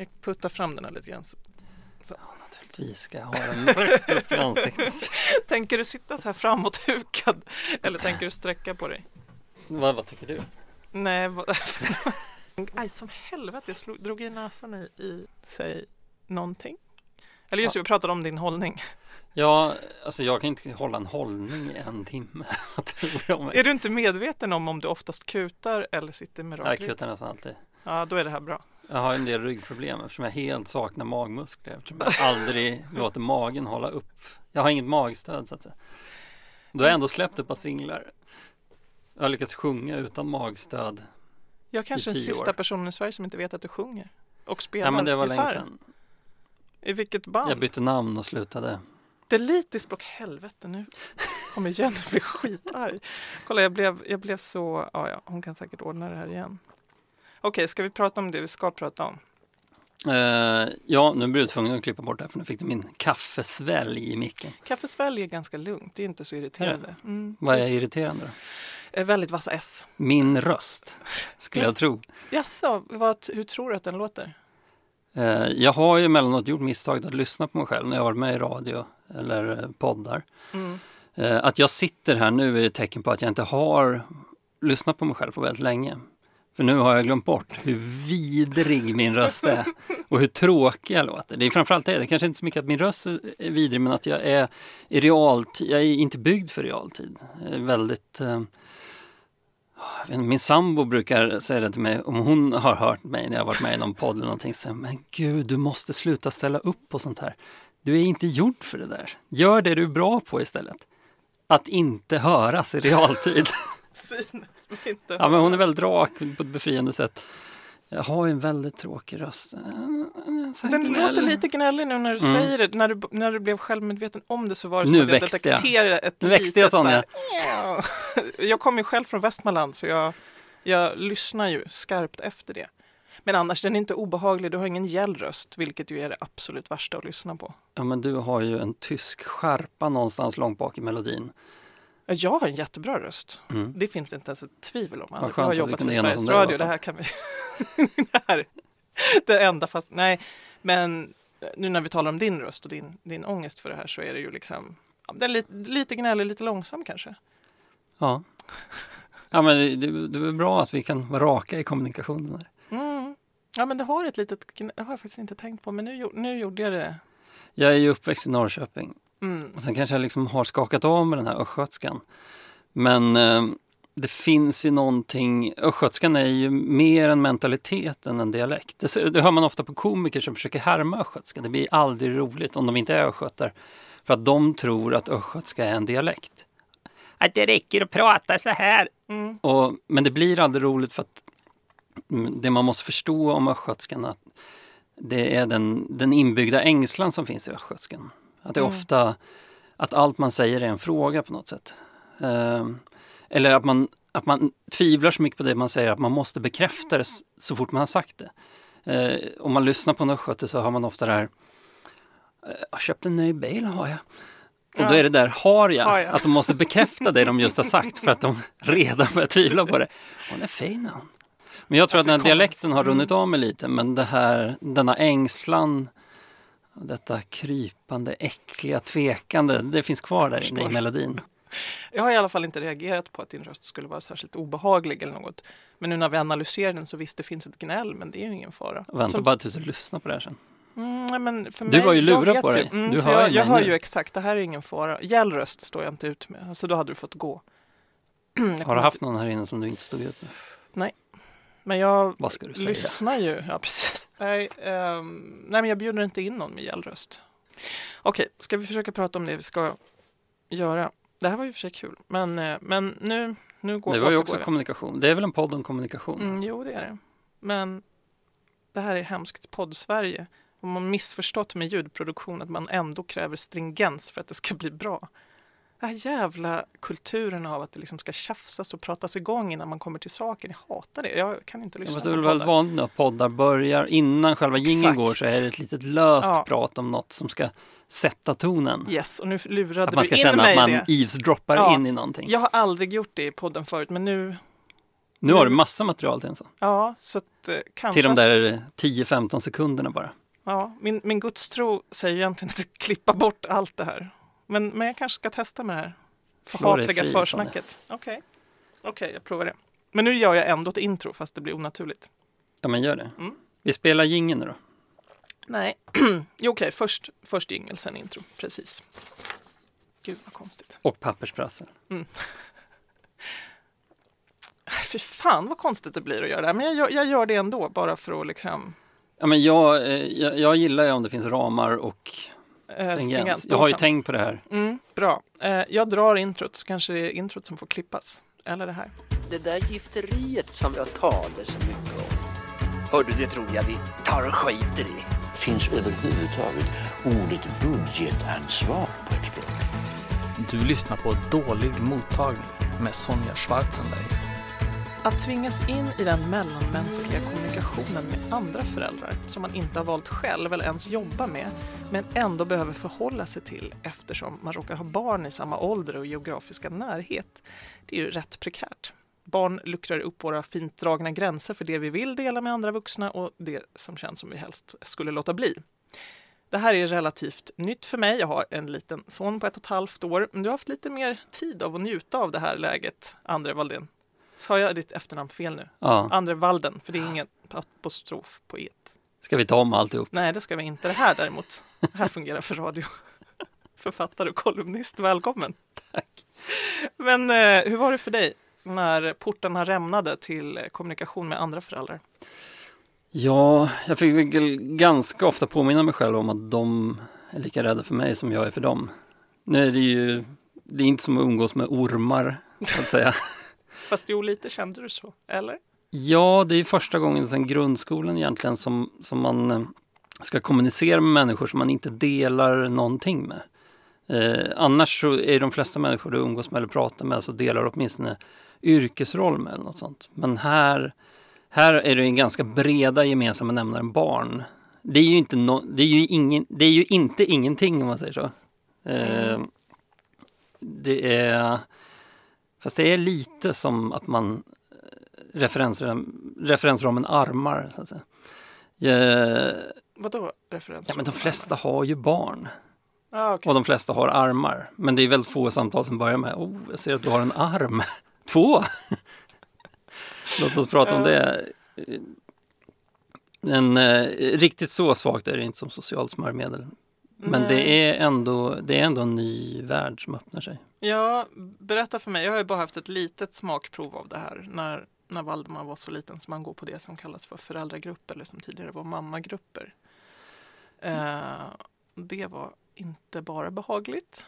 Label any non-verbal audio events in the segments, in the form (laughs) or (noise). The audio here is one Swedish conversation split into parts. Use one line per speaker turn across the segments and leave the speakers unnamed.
Jag puttar fram den här lite grann. Så.
Naturligtvis ska jag ha den rätt upp i ansiktet. (laughs)
Tänker du sitta så här framåthukad eller tänker du sträcka på dig?
vad, vad tycker du?
Nej, vad... (laughs) Aj, som helvete, jag slog, drog i näsan i, i säg någonting. Eller just det, vi pratade om din hållning.
Ja, alltså jag kan inte hålla en hållning i en timme. (laughs)
Är du inte medveten om om du oftast kutar eller sitter med rak
Jag kutar nästan alltid.
Ja, då är det här bra.
Jag har en del ryggproblem eftersom jag helt saknar magmuskler. Eftersom jag aldrig låter magen hålla upp. Jag har inget magstöd så att säga. Då har jag ändå släppt ett par singlar. Jag har lyckats sjunga utan magstöd.
Jag kanske är den sista
år.
personen i Sverige som inte vet att du sjunger. Och spelar
Ja men det var
gitarr.
länge sedan.
I vilket band?
Jag bytte namn och slutade.
Delitisk och helvete nu kommer Jenny bli (laughs) skitarg. Kolla jag blev, jag blev så, ja ja hon kan säkert ordna det här igen. Okej, ska vi prata om det vi ska prata om?
Eh, ja, nu blir du tvungen att klippa bort det här för nu fick du min kaffesvälj i micken.
Kaffesvälj är ganska lugnt, det är inte så irriterande. Mm,
Vad är irriterande då?
är väldigt vassa S.
Min röst, skulle jag tro.
Jaså, vad, hur tror du att den låter?
Eh, jag har ju emellanåt gjort misstaget att lyssna på mig själv när jag varit med i radio eller eh, poddar.
Mm.
Eh, att jag sitter här nu är ett tecken på att jag inte har lyssnat på mig själv på väldigt länge. För nu har jag glömt bort hur vidrig min röst är och hur tråkig jag låter. Det är framförallt det, det kanske inte så mycket att min röst är vidrig men att jag är i realtid, jag är inte byggd för realtid. Jag är väldigt eh, min sambo brukar säga det till mig om hon har hört mig när jag varit med i någon podd eller någonting. Så, men gud, du måste sluta ställa upp på sånt här. Du är inte gjord för det där. Gör det du är bra på istället. Att inte höras i realtid. (laughs)
Synes men inte
ja, men hon är väldigt rak på ett befriande sätt. Jag har ju en väldigt tråkig röst. Så
Den
gnäll.
låter lite gnällig nu när du
Mm.
säger det. När du, när du blev självmedveten om det så var det
Nu
som att jag
växte jag.
detekterade ett
Nu växte jag,
så här,
Sonja.
Jag kommer ju själv från Västmanland så jag, jag lyssnar ju skarpt efter det. Men annars, den är inte obehaglig. Du har ingen gäll röst, vilket ju är det absolut värsta att lyssna på.
Ja, men du har ju en tysk skärpa någonstans långt bak i melodin.
Ja, Jag har en jättebra röst.
Mm.
Det finns inte ens ett tvivel om.
Vad
Jag har jobbat för Sveriges Radio. Det här kan vi... (laughs) det här det enda fast... Nej, men nu när vi talar om din röst och din, din ångest för det här så är det ju liksom... Ja, den är lite, lite gnällig, lite långsam kanske.
Ja. Ja, men det, det, det är bra att vi kan vara raka i kommunikationen. Här.
Mm. Ja, men det har ett litet... Det har jag faktiskt inte tänkt på, men nu, nu gjorde jag det.
Jag är ju uppväxt i Norrköping
Mm.
och sen kanske jag liksom har skakat av med den här östgötskan. Men eh, det finns ju någonting, östgötskan är ju mer en mentalitet än en dialekt. Det, det hör man ofta på komiker som försöker härma östgötska. Det blir aldrig roligt om de inte är östgötar. För att de tror att östgötska är en dialekt. Att det räcker att prata så här.
Mm.
Och, men det blir aldrig roligt för att mm, det man måste förstå om östgötskan att det är den, den inbyggda ängslan som finns i östgötskan. Att det är
Mm.
ofta att allt man säger är en fråga på något sätt. Ehm, eller att man, att man tvivlar så mycket på det man säger att man måste bekräfta det så fort man har sagt det. Eh, om man lyssnar på en östgöte så har man ofta det här eh, Jag har köpt en ny bil har jag. Och då är det där har jag,
Har jag.
att de måste bekräfta det de just har sagt för att de (laughs) redan börjar tvivla på det. Hon är fin hon. Men jag tror
Att
den här dialekten har
Mm.
runnit av mig lite men det här, denna ängslan detta krypande, äckliga, tvekande, det finns kvar där inne i melodin. (laughs)
Jag har i alla fall inte reagerat på att din röst skulle vara särskilt obehaglig eller något. Men nu när vi analyserar den så visst, det finns ett gnäll, men det är ju ingen fara.
Vänta
Som-
bara tills du lyssnar på det här sen.
Mm, nej, för
Du
mig,
var ju lurad på dig.
Mm,
Du hör
jag, jag
mig
hör
nu.
ju exakt, det här är ingen fara. Gäll röst står jag inte ut med. Alltså då hade du fått gå. (clears throat)
Har du haft någon här inne som du inte stod ut med?
inte- Men jag
Vad ska du säga?
lyssnar ju. Ja, precis. Nej, ehm, nej, men jag bjuder inte in någon med gällröst. Okej, ska vi försöka prata om det vi ska göra? Det här var ju för sig kul, men, eh, men nu, nu går
Det var ju också
det.
kommunikation. Det är väl en podd om kommunikation?
Mm, jo, det är det. Men det här är hemskt podd-Sverige. Om man missförstått med ljudproduktion att man ändå kräver stringens för att det ska bli bra. Den här jävla kulturen av att det liksom ska tjafsas och pratas igång innan man kommer till saken. Jag hatar det. Jag kan inte lyssna på
det är väl väldigt
poddar.
vanligt nu att poddar börjar innan själva jingeln går så är det ett litet löst
Ja.
prat om något som ska sätta tonen.
Yes, och nu lurade
att man ska
du in
känna
mig
att man eavesdroppar
Ja.
in i någonting.
Jag har aldrig gjort det i podden förut, men nu
Nu har du massa material till en sån.
Ja, så att, eh, kanske
Till de där 10-15 sekunderna bara.
Ja, min, min gudstro säger egentligen att (laughs) klippa bort allt det här. Men, men jag kanske ska testa med det här förhatliga försnacket. Okej, Okej, jag provar det. Men nu gör jag ändå ett intro fast det blir onaturligt.
Ja, men gör det.
Mm.
Vi spelar jingeln nu då.
Nej, (clears throat) jo, okej, först, först jingel, sen intro. Precis. Gud vad konstigt.
Och pappersprassel. (laughs)
Fy fan vad konstigt det blir att göra det här. Men jag, jag gör det ändå bara för att liksom
Ja, men jag, eh, jag, jag gillar ju om det finns ramar och
eh,
stringens. Jag har ju tänkt på det här.
Mm, bra. Eh, jag drar introt så kanske det är introt som får klippas. Eller det här.
Det där gifteriet som jag talar så mycket om. Hördu, det tror jag vi tar och skiter i.
Finns överhuvudtaget ordet budgetansvar på ett språk?
Du lyssnar på Dålig mottagning med Sonja Schwarzenberg.
Att tvingas in i den mellanmänskliga kommunikationen med andra föräldrar som man inte har valt själv eller ens jobba med men ändå behöver förhålla sig till eftersom man råkar ha barn i samma ålder och geografiska närhet. Det är ju rätt prekärt. Barn luckrar upp våra fint dragna gränser för det vi vill dela med andra vuxna och det som känns som vi helst skulle låta bli. Det här är relativt nytt för mig. Jag har en liten son på ett och ett halvt år. Men du har haft lite mer tid av att njuta av det här läget, André Valdén. Sa jag ditt efternamn fel nu?
Ja.
Andre Walden, för det är ingen apostrof på et.
Ska vi ta om alltihop?
Nej, det ska vi inte. Det här däremot, det här fungerar för radio. (laughs) Författare och kolumnist, välkommen.
Tack.
Men eh, hur var det för dig när portarna rämnade till eh, kommunikation med andra föräldrar?
Ja, jag fick ganska ofta påminna mig själv om att de är lika rädda för mig som jag är för dem. Nu är det ju, det är inte som att umgås med ormar, så att säga. (laughs)
Fast jo, lite kände du så, eller?
Ja, det är första gången sedan grundskolan egentligen som, som man eh, ska kommunicera med människor som man inte delar någonting med. Eh, annars så är de flesta människor du umgås med eller pratar med så delar du åtminstone yrkesroll med eller något sånt. Men här, här är det en ganska breda gemensamma nämnaren barn. Det är ju inte, no, det är ju ingen, det är ju inte ingenting om man säger så. Eh, det är, fast det är lite som att man referensram, referensramen armar. Så att säga. Eh,
Vadå referens?
ja, men de flesta har ju barn
Ah, okej.
och de flesta har armar. Men det är väldigt få samtal som börjar med oh, jag ser att du har en arm. (laughs) Två! Låt oss prata om det. Men eh, riktigt så svagt är det inte som socialt smörjmedel. Men det
Nej.
är, ändå, det är ändå en ny värld som öppnar sig.
Ja, berätta för mig. Jag har ju bara haft ett litet smakprov av det här när, när Valdemar var så liten som man går på det som kallas för föräldragrupper eller som tidigare var mammagrupper. Eh, det var inte bara behagligt.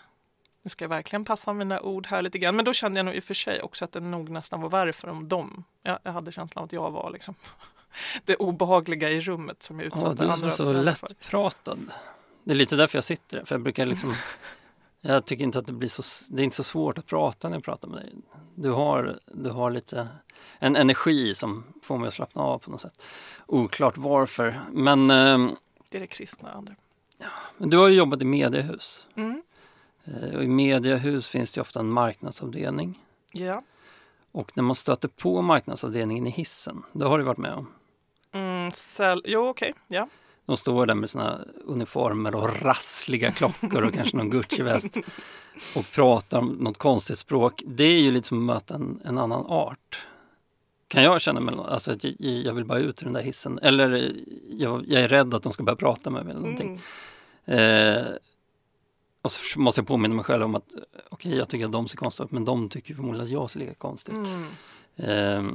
Nu ska jag verkligen passa mina ord här lite grann. Men då kände jag nog i och för sig också att det nog nästan var värre för dem. Jag, jag hade känslan av att jag var liksom (laughs) det obehagliga i rummet som jag
Ja,
utsatte
du är
andra
så
för.
lättpratad. Det är lite därför jag sitter här, för jag brukar liksom (laughs) Jag tycker inte att det blir så, det är inte så svårt att prata när jag pratar med dig. Du har, du har lite en energi som får mig att slappna av på något sätt. Oklart varför, men eh,
Det är det kristna andra.
du har ju jobbat i mediehus.
Mm.
Eh, och I mediehus finns det ofta en marknadsavdelning.
Ja.
Och när man stöter på marknadsavdelningen i hissen, det har du varit med om.
Mm, jo, okej. Ja.
De står där med sina uniformer och rassliga klockor och kanske någon Gucci-väst och pratar om något konstigt språk. Det är ju lite som att möta en, en annan art. Kan jag känna mig, alltså att jag, jag vill bara ut ur den där hissen. Eller jag, jag är rädd att de ska börja prata med mig eller någonting.
Mm.
Eh, och så måste jag påminna mig själv om att okej, jag tycker att de ser konstiga ut, men de tycker förmodligen att jag ser lika konstig ut.
Mm.
Eh,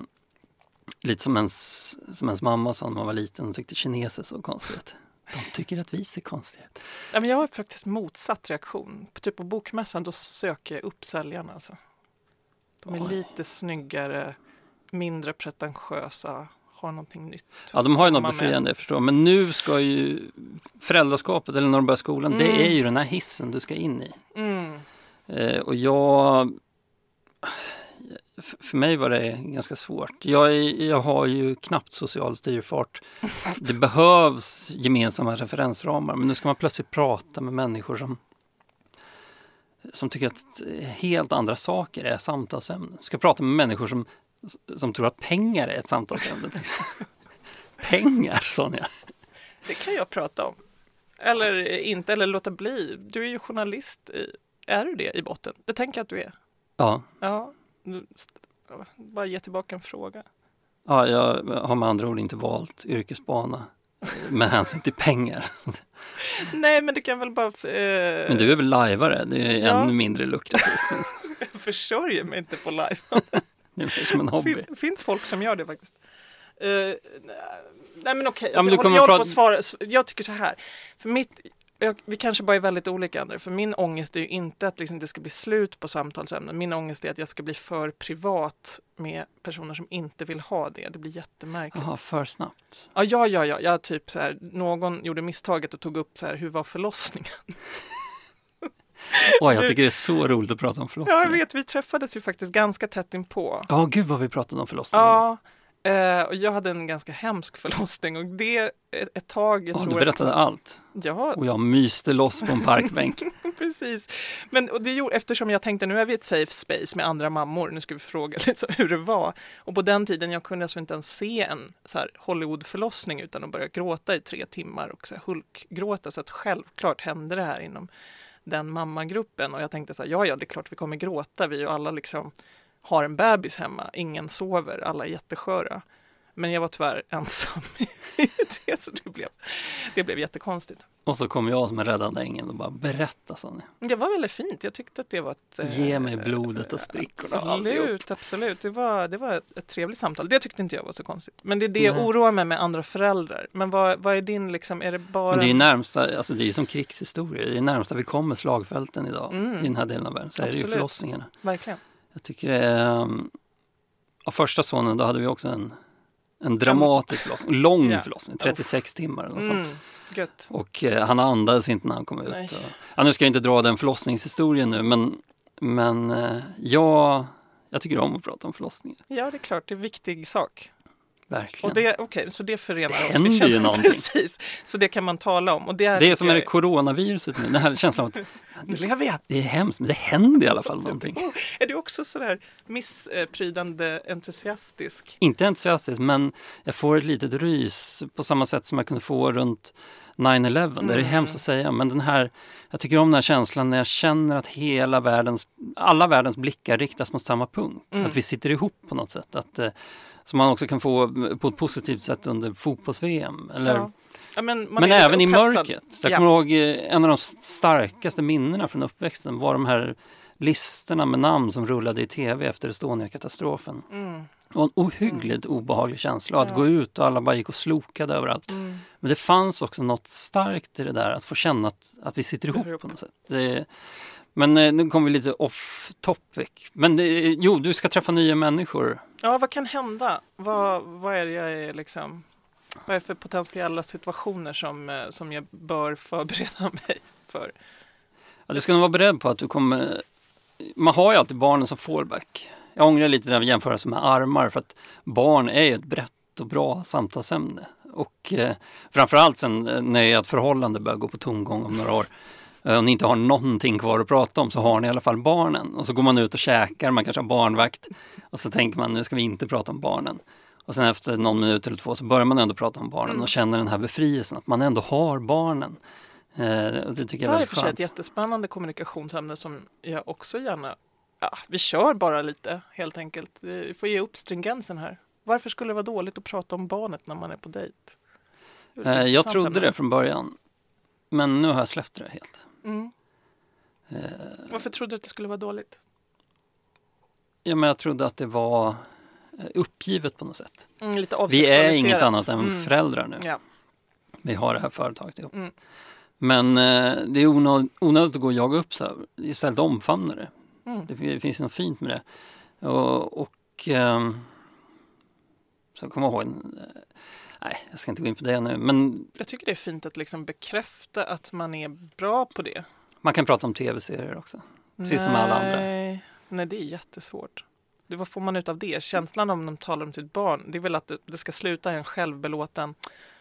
lite som ens, som ens mamma sa när man var liten och tyckte kineser så konstigt. De tycker att vi ser konstiga ut.
Ja, men jag har faktiskt motsatt reaktion. Typ på bokmässan då söker jag upp säljarna. Alltså. De är
Oj.
lite snyggare, mindre pretentiösa, har någonting nytt.
Ja, de har ju något befriande, jag förstår. Men nu ska ju föräldraskapet, eller när de börjar skolan, det
Mm.
är ju den här hissen du ska in i.
Mm.
Eh, och jag... För mig var det ganska svårt. Jag, är, jag har ju knappt social styrfart. Det (laughs) behövs gemensamma referensramar, men nu ska man plötsligt prata med människor som som tycker att helt andra saker är samtalsämnen. Ska prata med människor som som tror att pengar är ett samtalsämne. (laughs) pengar, Sonja.
Det kan jag prata om. Eller inte, eller låta bli. Du är ju journalist. I, är du det i botten? Det tänker jag att du är.
Ja,
Ja, bara ge tillbaka en fråga.
ja, jag har med andra ord inte valt yrkesbana med hänsyn till pengar. (laughs)
Nej, men det kan väl bara... Eh,
Men du är väl lajvare? Det är
Ja.
ännu mindre lukrativt. (laughs)
Jag försörjer mig inte på live. (laughs)
Det är som en hobby.
fin, finns folk som gör det faktiskt. Eh, nej men okej,
Ja, men
alltså,
du
jag, håller- jag, håller på
prata-
att svara. Jag tycker så här. För mitt, jag, vi kanske bara är väldigt olika André. För min ångest är ju inte att liksom det ska bli slut på samtalsämnen. Min ångest är att jag ska bli för privat med personer som inte vill ha det. Det blir jättemärkligt.
Jaha, för snabbt.
Ja, ja, ja, ja. Jag typ så här, någon gjorde misstaget och tog upp så här, hur var förlossningen?
Oj, jag
Du-
tycker det är så roligt att prata om
Ja,
förlossning.
jag vet, vi träffades ju faktiskt ganska tätt inpå.
Ja, gud vad vi pratade om förlossning.
Ja, eh, och jag hade en ganska hemsk (laughs) förlossning och det ett, ett tag, jag
Ja, du berättade allt.
Att, ja,
Och jag myste loss på en parkbänk. (laughs)
precis. Men och det gjorde, eftersom jag tänkte nu är vi ett safe space med andra mammor, nu ska vi fråga (laughs) liksom hur det var. Och på den tiden, jag kunde alltså inte ens se en så här Hollywood-förlossning utan att börja gråta i tre timmar och så här hulkgråta. Så att självklart hände det här inom den mammagruppen och jag tänkte så här, ja, ja, det är klart vi kommer gråta, vi är ju alla liksom har en bebis hemma, ingen sover, alla är jättesköra. Men jag var tyvärr (laughs) ensam i det, så det blev, det blev jättekonstigt.
Och så kom jag som en räddande ängel och bara berätta Sonja.
Det var väldigt fint, jag tyckte att det var ett... eh,
Ge mig blodet och sprickorna alltihop.
Absolut, absolut. Det var, det var ett, ett trevligt samtal. Det tyckte inte jag var så konstigt. Men det är det jag oroar mig med andra föräldrar. Men vad, vad är din, liksom, är det bara...
Men det är ju närmsta, alltså det är ju som krigshistoria. Det är närmsta vi kommer slagfälten idag
Mm.
i den här delen av världen. Så är det ju
Absolut.
förlossningarna.
Verkligen.
Jag tycker det är... um, Ja, första sonen, då hade vi också en, en dramatisk förlossning. Lång
Ja.
förlossning, 36 timmar eller något sånt.
Mm, gött.
Och eh, han andades inte när han kom ut. Och, ja, nu ska jag inte dra den förlossningshistorien nu, men, men eh, jag, jag tycker om att prata om förlossningar.
Ja, det är klart, det är en viktig sak.
Verkligen.
Och det, okej, så det förenar
Det
oss.
händer
Vi
ju (laughs) någonting.
Precis, så det kan man tala om. Och det är,
det är som med det coronaviruset nu, den här känslan av att (laughs)
Nu lever jag!
det är hemskt, men det händer i alla fall någonting. (laughs)
Oh, är du också sådär missprydande entusiastisk?
Inte entusiastisk, men jag får ett litet rys på samma sätt som jag kunde få runt 9-11. Det är
Mm.
hemskt att säga, men den här, jag tycker om den här känslan när jag känner att hela världens, alla världens blickar riktas mot samma punkt.
Mm.
Att vi sitter ihop på något sätt. Att, eh, som man också kan få på ett positivt sätt under fotbolls-VM. Eller,
Ja. Ja, men
men även i mörkret. Jag
Ja.
kommer ihåg eh, en av de starkaste minnena från uppväxten var de här listorna med namn som rullade i tv efter Estonia-katastrofen.
Mm,
Och en ohyggligt obehaglig känsla. Att
Ja.
gå ut och alla bara gick och slokade överallt.
mm.
Men det fanns också något starkt i det där att få känna att, att vi sitter
Det
ihop på något sätt. Det, men eh, nu kommer vi lite off topic. Men det, jo, du ska träffa nya människor.
Ja, vad kan hända? Vad, vad är det jag är liksom... Vad är det för potentiella situationer som, eh, som jag bör förbereda (laughs) mig för?
Ja, du ska nog vara beredd på att du kommer... Man har ju alltid barnen som fallback. Jag ångrar lite den jämförelsen med armar för att barn är ju ett brett och bra samtalsämne. Och eh, framförallt sen eh, när ert förhållande börjar gå på tomgång om några år eh, och ni inte har någonting kvar att prata om så har ni i alla fall barnen. Och så går man ut och käkar, man kanske har barnvakt och så tänker man nu ska vi inte prata om barnen. Och sen efter någon minut eller två så börjar man ändå prata om barnen
Mm.
och känner den här befrielsen att man ändå har barnen. Eh, det tycker
Det
jag är
här är
väldigt
för sig ett
skönt.
jättespännande kommunikationsämne som jag också gärna... Ja, vi kör bara lite helt enkelt. Vi får ge upp stringensen här. Varför skulle det vara dåligt att prata om barnet när man är på dejt? Är
Eh, Jag trodde det från början. Men nu har jag släppt det helt.
Mm.
Eh,
Varför trodde du att det skulle vara dåligt?
Ja, men jag trodde att det var eh, uppgivet på något sätt.
Mm,
Vi är inget annat än
Mm.
föräldrar nu.
Ja.
Vi har det här företaget ihop.
Mm.
Men eh, det är onödigt, onödigt att gå och jaga upp så här. Istället omfamna det.
Mm.
Det fin- finns något fint med det. Och, och ehm, så kom jag ihåg, en- eh, nej jag ska inte gå in på det nu, men
Jag tycker det är fint att liksom bekräfta att man är bra på det.
man kan prata om tv-serier också. Precis som alla andra.
Nej, nej, det är jättesvårt. Det, vad får man ut av det? Känslan om de talar om sitt barn, det är väl att det, det ska sluta i en självbelåten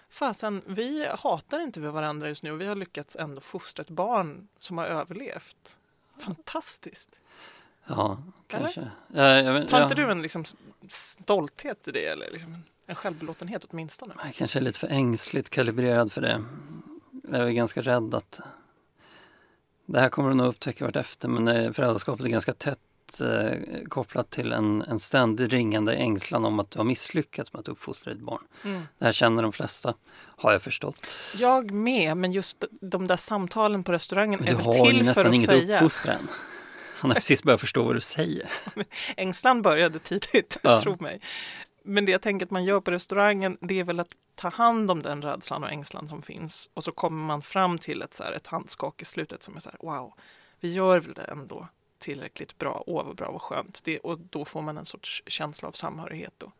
Fasen, vi hatar inte varandra just nu och vi har lyckats ändå fostra ett barn som har överlevt. Fantastiskt!
Ja,
Eller?
kanske. Ja, jag, vet-
Tar inte
ja,
du en liksom stolthet i det eller liksom en- en självbelåtenhet åtminstone?
Jag kanske är lite för ängsligt kalibrerad för det. Jag är ganska rädd att det här kommer du nog upptäcka vart efter men eh, föräldraskapet är ganska tätt eh, kopplat till en, en ständig ringande ängslan om att du har misslyckats med att uppfostra ditt barn.
Mm.
Det här känner de flesta, har jag förstått.
Jag med, men just de där samtalen på restaurangen
Men
är
du
väl
har
till för
nästan
att
inget
säga.
uppfostra än. Han har precis börjat förstå vad du säger. (laughs)
Ängslan började tidigt,
Ja. (laughs)
tro mig. Men det jag tänker att man gör på restaurangen, det är väl att ta hand om den rädslan och ängslan som finns. Och så kommer man fram till ett, så här, ett handskak i slutet som är så här, wow, vi gör väl det ändå tillräckligt bra, åh vad bra, vad skönt. Det, och då får man en sorts känsla av samhörighet. Då.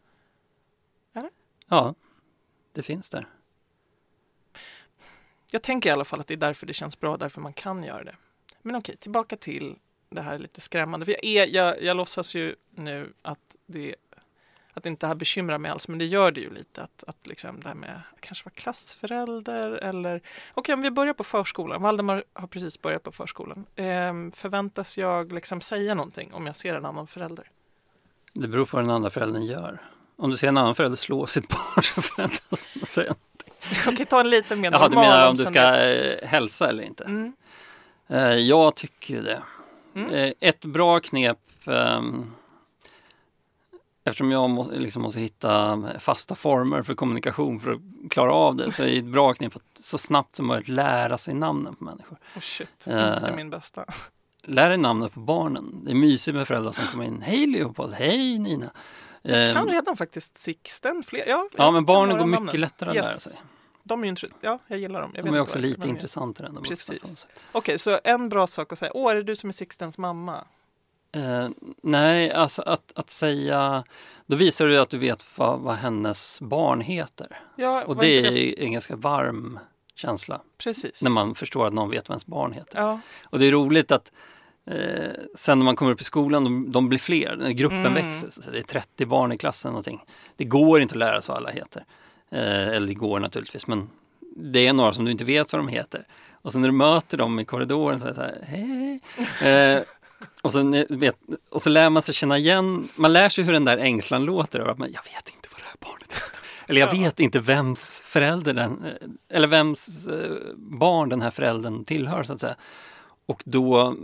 Ja, det finns där.
Jag tänker i alla fall att det är därför det känns bra, därför man kan göra det. Men okej, tillbaka till det här lite skrämmande. För jag, är, jag, jag låtsas ju nu att det, att det inte här bekymrar mig alls, men det gör det ju lite. Att, att liksom det här med att kanske vara klassförälder eller... Okej, om vi börjar på förskolan. Valdemar har precis börjat på förskolan. Ehm, förväntas jag liksom säga någonting om jag ser en annan förälder?
Det beror på vad den andra föräldern gör. Om du ser en annan förälder slå sitt barn (laughs) så förväntas man säga
Okej, ta en lite mer
Jaha, du
normal
menar om du ska eh, hälsa eller inte?
Mm.
Eh, jag tycker det.
Mm.
Eh, ett bra knep ehm, Eftersom jag må, liksom måste hitta fasta former för kommunikation för att klara av det så är det ett bra knep att så snabbt som möjligt lära sig namnen på människor.
Oh shit,
Eh.
inte min bästa.
Lär dig namnet på barnen. Det är mysigt med föräldrar som kommer in. Hej Leopold, hej Nina.
Jag kan
Ehm,
redan faktiskt Sixten. Fler, ja,
ja men barnen går
namnen.
mycket lättare att lära
Yes.
sig.
De är ju ja, jag gillar dem. Jag
De är också lite intressantare än de
Precis. Okej, så en bra sak att säga. Åh, är det du som är Sixtens mamma?
Eh, nej, alltså att, att säga, då visar du att du vet vad, vad hennes barn heter.
Ja,
Och det är en ganska varm känsla
Precis.
när man förstår att någon vet vad ens barn heter.
Ja,
Och det är roligt att eh, sen när man kommer upp i skolan, de, de blir fler, gruppen
Mm.
växer. Så det är 30 barn i klassen någonting. Det går inte att lära sig vad alla heter. Eh, eller det går naturligtvis, men det är några som du inte vet vad de heter. Och sen när du möter dem i korridoren så är det så här, hej. (laughs) Eh, och, så, vet, och så lär man sig känna igen, man lär sig hur den där ängslan låter. Att man, jag vet inte vad det här barnet heter. Eller jag
Ja.
vet inte vems förälder den, eller vems eh, barn den här föräldern tillhör så att säga. Och då,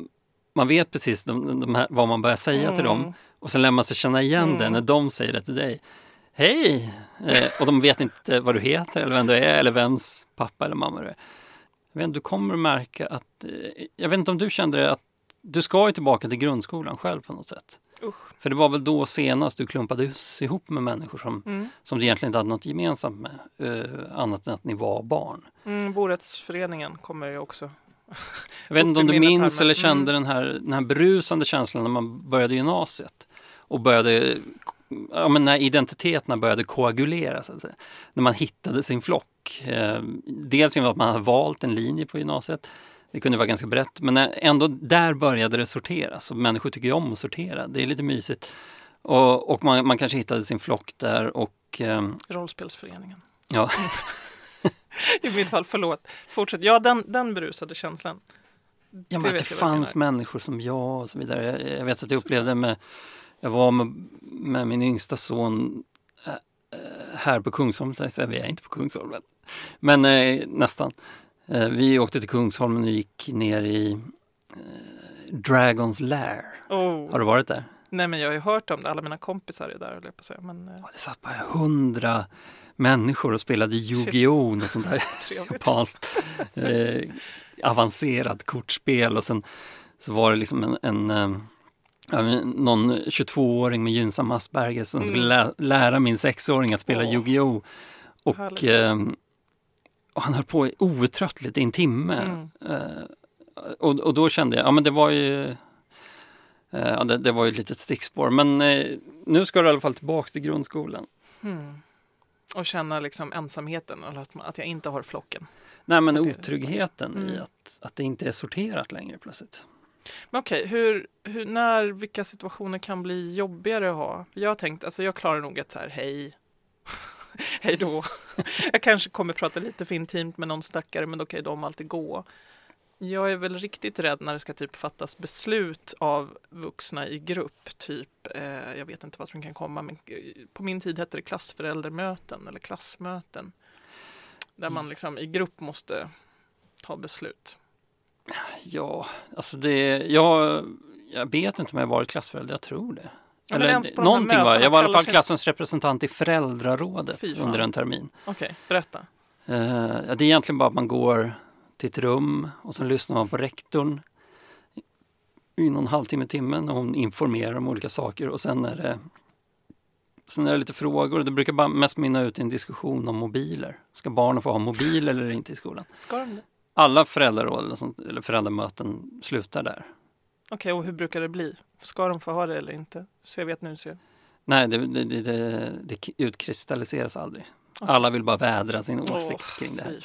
man vet precis de, de här, vad man börjar säga till dem
Mm.
och sen lär man sig känna igen det
Mm.
när de säger det till dig. Hej! Eh, och de vet inte vad du heter eller vem du är eller vems pappa eller mamma du är. Jag vet inte, du kommer att märka att, eh, jag vet inte om du kände det, att du ska ju tillbaka till grundskolan själv på något sätt.
Usch.
För det var väl då senast du klumpades ihop med människor som,
Mm.
som du egentligen inte hade något gemensamt med, eh, annat än att ni var barn.
Mm, Borättsföreningen kommer ju också. (laughs)
Jag vet inte om du minns eller kände
mm.
den, här, den här brusande känslan när man började gymnasiet och började, ja, men när identiteterna började koagulera, så att säga. när man hittade sin flock. Eh, dels genom att man hade valt en linje på gymnasiet, det kunde vara ganska brett, men ändå där började det sorteras och människor tycker ju om att sortera, det är lite mysigt. Och, och man, man kanske hittade sin flock där och ehm,
Rollspelsföreningen.
ja, (laughs)
I mitt fall, förlåt. Fortsätt. Ja, den, den berusade känslan.
Ja,
Det
men att det
vad du
fanns människor som jag och så vidare. Jag, jag vet att jag upplevde med, jag var med, med min yngsta son här på Kungsholmen, så jag säger, vi är inte på Kungsholmen, men eh, nästan. Eh, vi åkte till Kungsholmen och gick ner i eh, Dragons Lair.
Oh.
Har du varit där?
Nej, men jag har ju hört om det. Alla mina kompisar är där, jag på säga. Men eh,
Ja, Det satt bara hundra människor och spelade Yu-Gi-Oh! och sånt där (laughs) japanskt eh, avancerat kortspel och sen så var det liksom en, en eh, någon 22-åring med gynnsam Asperger som skulle lä lära min sexåring att spela
Mm. Åh.
Yu-Gi-Oh! Och, eh, och han höll på outtröttligt i en timme.
Mm.
Eh, och, och då kände jag, ja men det var ju eh, ja, det, det var ju ett litet stickspår. Men eh, nu ska du i alla fall tillbaka till grundskolan.
Hmm. Och känna liksom ensamheten, eller att, att jag inte har flocken.
Nej men
Okej.
otryggheten i
Mm.
att, att det inte är sorterat längre plötsligt.
Men okej, hur, hur, när, vilka situationer kan bli jobbigare att ha? Jag har tänkt, alltså jag klarar nog ett så här, hej, (laughs) hej då. jag kanske kommer prata lite för intimt med någon stackare, men då kan ju de alltid gå. Jag är väl riktigt rädd när det ska typ fattas beslut av vuxna i grupp. Typ, eh, jag vet inte vad som kan komma, men eh, på min tid hette det klassföräldermöten eller klassmöten. Där man liksom i grupp måste ta beslut.
Ja, alltså det, jag, jag vet inte om jag varit klassförälder, jag tror det. Eller,
ens på
någonting var jag. var i alla fall klassens representant i föräldrarådet under en termin.
Okej, berätta.
Eh, ja, det är egentligen bara att man går till ett rum och så lyssnar man på rektorn i någon halvtimme, timme när hon informerar om olika saker och sen är det Sen är det lite frågor det brukar bara mest mynna ut i en diskussion om mobiler. Ska barnen få ha mobil eller inte i skolan?
Ska de det?
Alla föräldraråd eller föräldramöten slutar där.
Okej, och hur brukar det bli? Ska de få ha det eller inte? Så jag vet nu. Jag...
Nej, det, det, det, det, utkristalliseras aldrig.
Okej.
Alla vill bara vädra sin åsikt
Åh,
kring det här.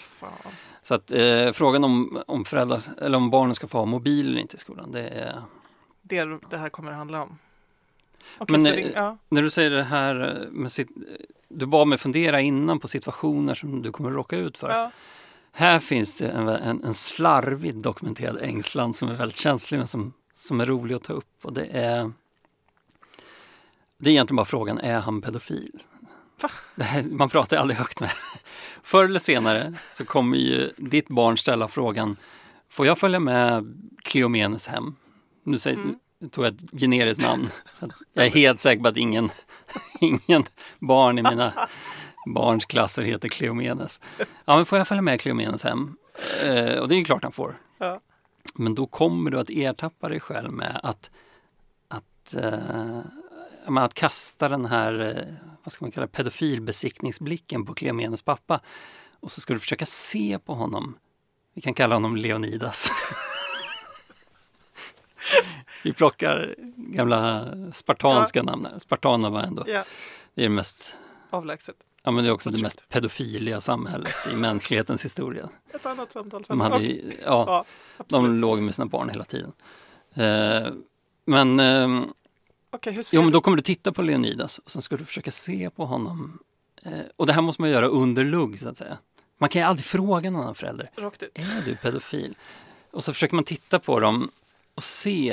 Så att eh, frågan om, om föräldrar, eller om barnen ska få ha mobil eller inte i skolan, det är...
Det, det här kommer det handla om. Okej,
Men,
det, ja.
När du säger det här med sitt, du bad mig fundera innan på situationer som du kommer råka ut för.
Ja.
Här finns det en, en, en slarvigt dokumenterad ängslan som är väldigt känslig men som, som är rolig att ta upp och det är det är egentligen bara frågan, är han pedofil? Här, man pratar aldrig högt med Förr eller senare så kommer ju ditt barn ställa frågan Får jag följa med Cleomenes hem? Nu säger,
Mm.
tog jag ett generiskt namn. Jag är helt säker på att ingen, ingen barn i mina barns klasser heter Cleomenes. Ja, men får jag följa med Cleomenes hem? Eh, och det är ju klart han får.
Ja.
Men då kommer du att ertappa dig själv med att, att, eh, ja, att kasta den här, eh, vad ska man kalla pedofilbesiktningsblicken på Cleomenes pappa. Och så ska du försöka se på honom. Vi kan kalla honom Leonidas. (laughs) Vi plockar gamla spartanska namn här. Spartanerna var ändå,
ja,
det är det mest,
avlägset.
Ja men det är också det mest pedofiliga samhället i mänsklighetens historia. (laughs)
Ett annat samtal sen.
De, hade, ju- ja,
ja,
de låg med sina barn hela tiden. Eh, men, ehm,
Okej, hur ser
jo, men då kommer du titta på Leonidas och sen ska du försöka se på honom. Eh, och det här måste man göra under lugg så att säga. Man kan ju aldrig fråga någon annan förälder, är du pedofil? Och så försöker man titta på dem och se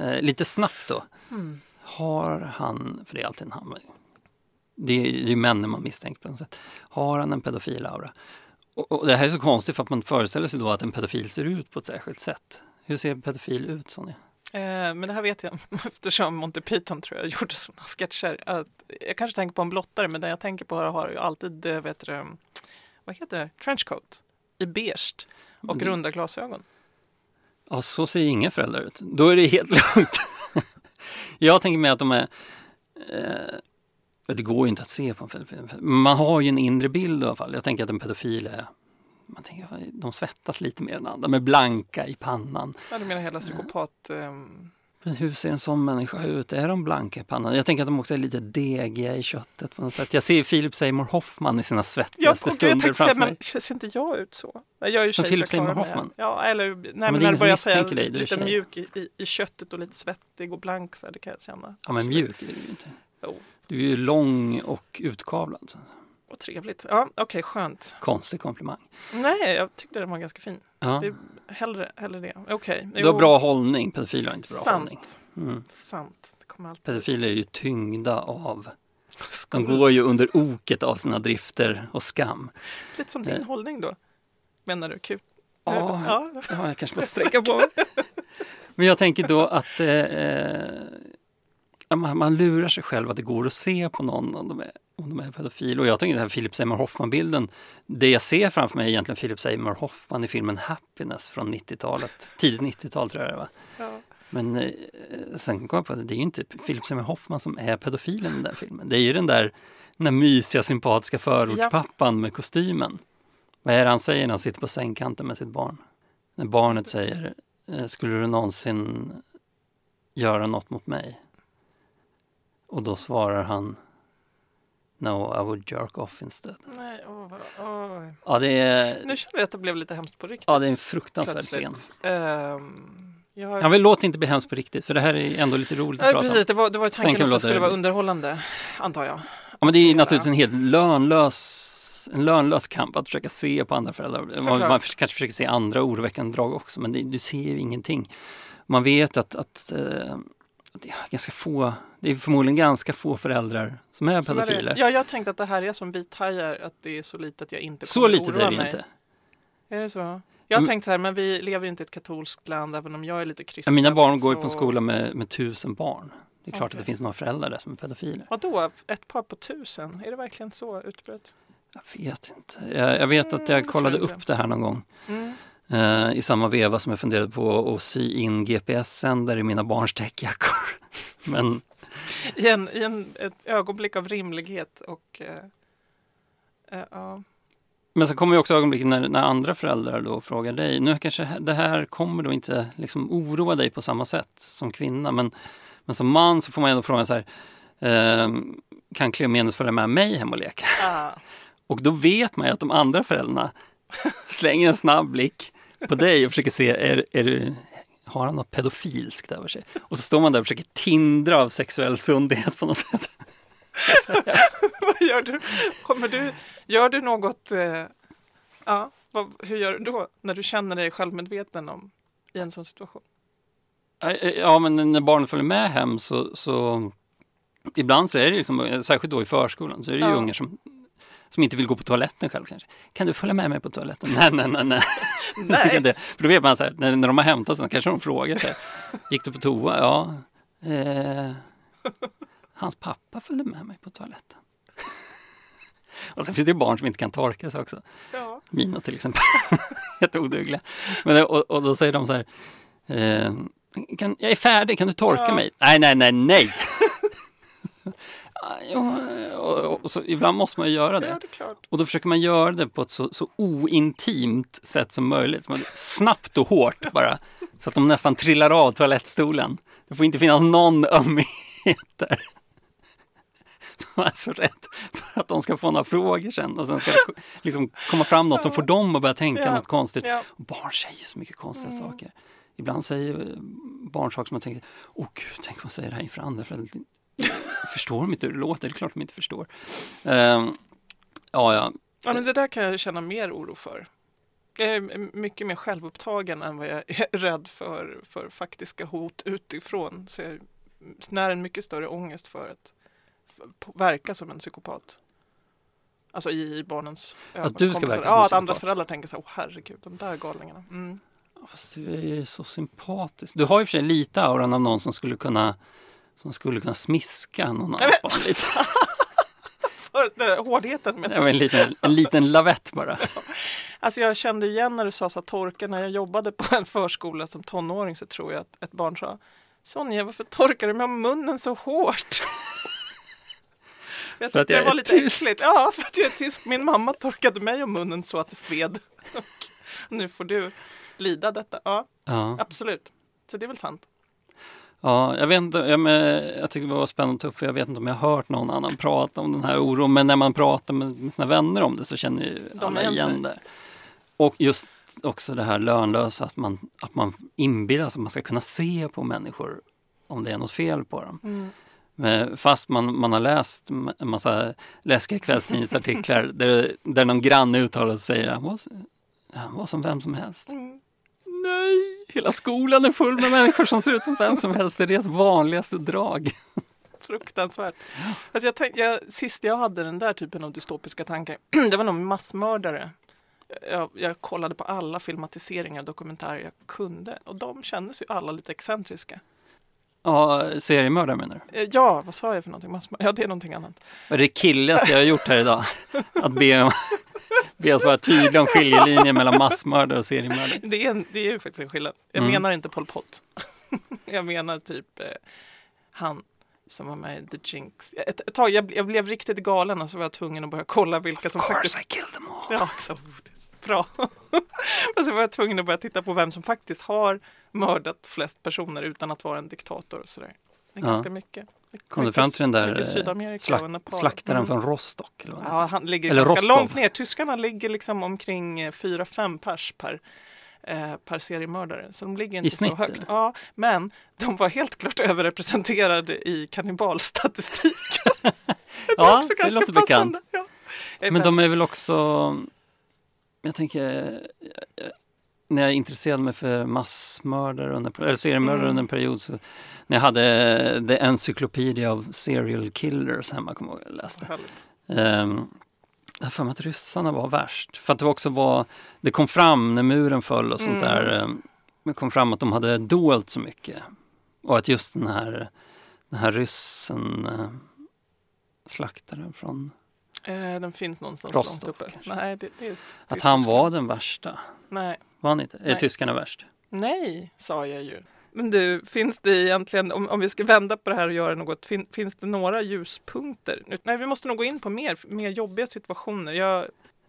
eh, lite snabbt då.
Mm.
Har han, för det är alltid en han, det är ju männen man misstänker på något sätt. Har han en pedofilaura? Och, och det här är så konstigt för att man föreställer sig då att en pedofil ser ut på ett särskilt sätt. Hur ser en pedofil ut Sonja?
Eh, men det här vet jag (laughs) eftersom Monty Python tror jag gjorde sådana sketcher. Att jag kanske tänker på en blottare men den jag tänker på har ju alltid, eh, vet du, vad heter det, trenchcoat i beige och
Mm.
runda glasögon.
Ja, så ser inga föräldrar ut. Då är det helt (laughs) lugnt. Jag tänker mig att de är... Eh, det går ju inte att se på en pedofil. Man har ju en inre bild i alla fall. Jag tänker att en pedofil är... Man tänker, de svettas lite mer än andra. Är blanka i pannan.
Ja, du menar hela psykopat... ehm,
Men hur ser en sån människa ut? Är de blanka i pannan? Jag tänker att de också är lite degiga i köttet på något sätt. Jag ser Philip Seymour Hoffman i sina svettigaste stunder
tänkte
framför
men
mig.
ser inte jag ut så? Jag är ju tjej,
Philip Seymour. Hoffman?
Ja, eller nej,
är
men när du börjar säga
dig,
lite mjuk i, i, köttet och lite svettig och blank så här, det kan jag känna.
Ja, men mjuk är du ju inte.
Jo,
Du är ju lång och utkavlad.
och trevligt. Ja, okej, skönt.
Konstig komplimang.
Nej, jag tyckte den var ganska fin.
Ja.
Det, hellre, hellre det. Okej.
Du har bra hållning, pedofiler har inte bra
Sant.
hållning. Mm.
Sant. Det kommer alltid.
Pedofiler är ju tyngda av, de går ju under oket av sina drifter och skam.
Lite som din
Eh.
hållning då. Menar du? Kul.
Ja,
ja.
ja jag kanske måste sträcka på mig. Men jag tänker då att eh, eh, man, man lurar sig själv att det går att se på någon om de är, om de är pedofil. Och jag tänker den här Philip Seymour Hoffman-bilden. Det jag ser framför mig är egentligen Philip Seymour Hoffman i filmen Happiness från 90-talet. Tidigt 90-tal tror jag det var.
Ja.
Men eh, sen kom jag på att det är ju inte Philip Seymour Hoffman som är pedofilen i den där filmen. Det är ju den där, den där mysiga, sympatiska förortspappan med kostymen. Vad är det han säger när han sitter på sängkanten med sitt barn? När barnet säger, eh, skulle du någonsin göra något mot mig? Och då svarar han, No, I would jerk off instead.
Nej, vad- åh.
Ja, det är,
Nu känner jag att det blev lite hemskt på riktigt.
ja, det är en fruktansvärd scen.
plötsligt. Ehm, jag...
Jag vill låt det inte bli hemskt på riktigt, för det här är ändå lite roligt att
Nej,
prata om.
precis, det var, det var tanken att det skulle
det
vara underhållande, antar jag.
Ja, men det är
Ja.
naturligtvis en helt lönlös en lönlös kamp att försöka se på andra föräldrar. Man,
Såklart.
man kanske försöker se andra oroväckande drag också men det, du ser ju ingenting. Man vet att, att eh, det är ganska få, det är förmodligen ganska få föräldrar som är
Som är det-
pedofiler.
Ja, jag tänkte att det här är som vithajar, att det är så lite att jag inte
Så
kommer
litet
oroa
är det
mig.
inte.
Är det så? Jag har
Mm.
tänkt så här, men vi lever inte i ett katolskt land, även om jag är lite
Ja,
kristen.
mina barn går ju på en
så-
skola med, med tusen barn. Det är klart
Okej.
att det finns några föräldrar där som är pedofiler.
Vadå, ett par på tusen? Är det verkligen så utbrett?
Jag vet inte. Jag, jag vet att
Mm,
jag
jag
kollade
tror
upp det här någon gång.
Mm.
Eh, I samma veva som jag funderade på att sy in GPS-sändare i mina barns täckjackor. (laughs) Men
I, en, I en, ett ögonblick av rimlighet och... eh, ja.
Men så kommer ju också ögonblicket när, när andra föräldrar då frågar dig. Nu kanske det här kommer då inte liksom oroa dig på samma sätt som kvinna. Men, men som man så får man ändå fråga så här. Eh, kan Cleomenes följa med mig hem och leka? Och då vet man ju att de andra föräldrarna slänger en snabb blick på dig och försöker se, är, är du, har han något pedofilskt över sig? Och så står man där och försöker tindra av sexuell sundhet på något sätt. (laughs)
Vad gör du? Kommer du? Gör du något? Eh, ja, vad, hur gör du då när du känner dig självmedveten om i en sån situation?
Ja, men när barnet följer med hem så, så ibland så är det liksom, särskilt då i förskolan, så är det ju
Ja.
ungar som, som inte vill gå på toaletten själv kanske. Kan du följa med mig på toaletten? Nej, nej, nej, nej. (laughs)
Nej.
för då vet man så här, när, när de har hämtat så kanske de frågar så här, gick du på toa? Ja. Eh, hans pappa följde med mig på toaletten. Och sen finns det ju barn som inte kan torka sig också.
Ja.
Mina till exempel. (laughs) Jätteodugliga. Men, och, och då säger de så här. Eh, kan, jag är färdig, kan du torka
Ja.
mig? Nej, nej, nej, nej. (laughs) Ja, och, och, så, ibland måste man ju göra
ja,
det.
det är klart.
Och då försöker man göra det på ett så, så ointimt sätt som möjligt. Man, snabbt och hårt bara. Så att de nästan trillar av toalettstolen. Det får inte finnas någon ömhet där. Man är så rädd för att de ska få några frågor sen och sen ska det liksom komma fram något som får dem att börja tänka
Ja.
något konstigt.
Ja.
Och barn säger så mycket konstiga
Mm.
saker. Ibland säger eh, barn saker som man tänker, åh gud, tänk om man säger det här inför andra föräldrar. (laughs) Förstår de inte hur det låter? Det är klart de inte förstår. Ehm, ja, ja.
Ja, men det där kan jag känna mer oro för. Jag är mycket mer självupptagen än vad jag (laughs) är rädd för, för faktiska hot utifrån. Så jag när en mycket större ångest för att verka som en psykopat. Alltså i, barnens ögon.
Att du ska verka som
Ja, att andra
psykopat.
föräldrar tänker så här, åh herregud, de där galningarna. Mm.
Fast du är ju så sympatisk. Du har ju för sig lite auran av någon som skulle kunna som skulle kunna smiska någon annan. Lite. (laughs)
För den där hårdheten med
Det var en liten, en liten lavett bara.
Alltså jag kände igen när du sa så här, torka, när jag jobbade på en förskola som tonåring så tror jag att ett barn sa Sonja, varför torkar du med munnen så hårt? jag
För att jag
det var
är
lite
tysk.
äckligt. Ja, för att jag är tysk. Min mamma torkade mig om munnen så att det sved. (laughs) Nu får du lida detta. Ja,
Ja,
absolut. Så det är väl sant.
Ja jag vet inte, jag, jag tycker det var spännande att ta upp för jag vet inte om jag har hört någon annan prata om den här oron. Men när man pratar med, med sina vänner om det så känner ju
De
alla igen det. Och just också det här lönlösa, att man, att man inbillar sig att man ska kunna se på människor om det är något fel på dem.
Mm.
Men Fast man, man har läst en massa läskiga kvällstidningsartiklar (laughs) där, där någon granne uttalar sig och säger han var, han var som vem som helst.
Mm.
Nej, hela skolan är full med människor som ser ut som vem som helst. Det är deras vanligaste drag.
Fruktansvärt. Alltså jag tänk, jag, sist jag hade den där typen av dystopiska tankar, (clears throat) det var nog massmördare. Jag, jag kollade på alla filmatiseringar och dokumentärer jag kunde och de kändes ju alla lite excentriska.
Ja, seriemördare menar du?
Eh, Ja, vad sa jag för någonting? Ja, det är någonting annat.
Vad är det killigaste jag har gjort här idag? Att be, om, (laughs) be oss vara tydliga om skiljelinjen mellan massmördare och seriemördare.
Det är, en, det är ju faktiskt en skillnad. Jag
Mm.
menar inte Pol Pot. (laughs) jag menar typ eh, han som var med i The Jinx. Ett, ett tag, jag, jag blev riktigt galen och så var jag tvungen att börja kolla vilka som faktiskt
I killed them all.
Ja, så, oh, bra. (laughs) och så var jag tvungen att börja titta på vem som faktiskt har mördat flest personer utan att vara en diktator och sådär. Det är
Ja.
ganska mycket.
Kom du fram till den där eh, slak, slaktaren
Mm.
från Rostock? Eller
Ja, han ligger
Eller
ganska
Rostov.
långt ner. Tyskarna ligger liksom omkring 4-5 pers per, eh, per seriemördare. Så de ligger inte
snitt,
så högt.
eller?
Ja, men de var helt klart (laughs) överrepresenterade i kannibalstatistiken. (laughs)
ja,
också
det låter bekant.
Ja.
Men de är väl också, jag tänker, eh, när jag intresserade mig för massmördare under, eller seriemördare
Mm.
under en period så när jag hade The Encyclopedia of Serial Killers hemma, kommer jag ihåg, jag läste. Um, jag för mig att ryssarna var värst. För att det också var, det kom fram när muren föll och sånt
Mm.
där. ehm, Det kom fram att de hade dolt så mycket. Och att just den här, den här ryssen, eh, slaktaren från,
Eh, den finns någonstans
Rostov,
långt uppe. Nej, det, det, det
att han var den värsta.
Nej.
Var han inte? Är
Nej.
tyskarna värst?
Nej, sa jag ju. Men du, finns det egentligen, om, om vi ska vända på det här och göra något, fin, finns det några ljuspunkter? Nej, vi måste nog gå in på mer, mer jobbiga situationer. Jag,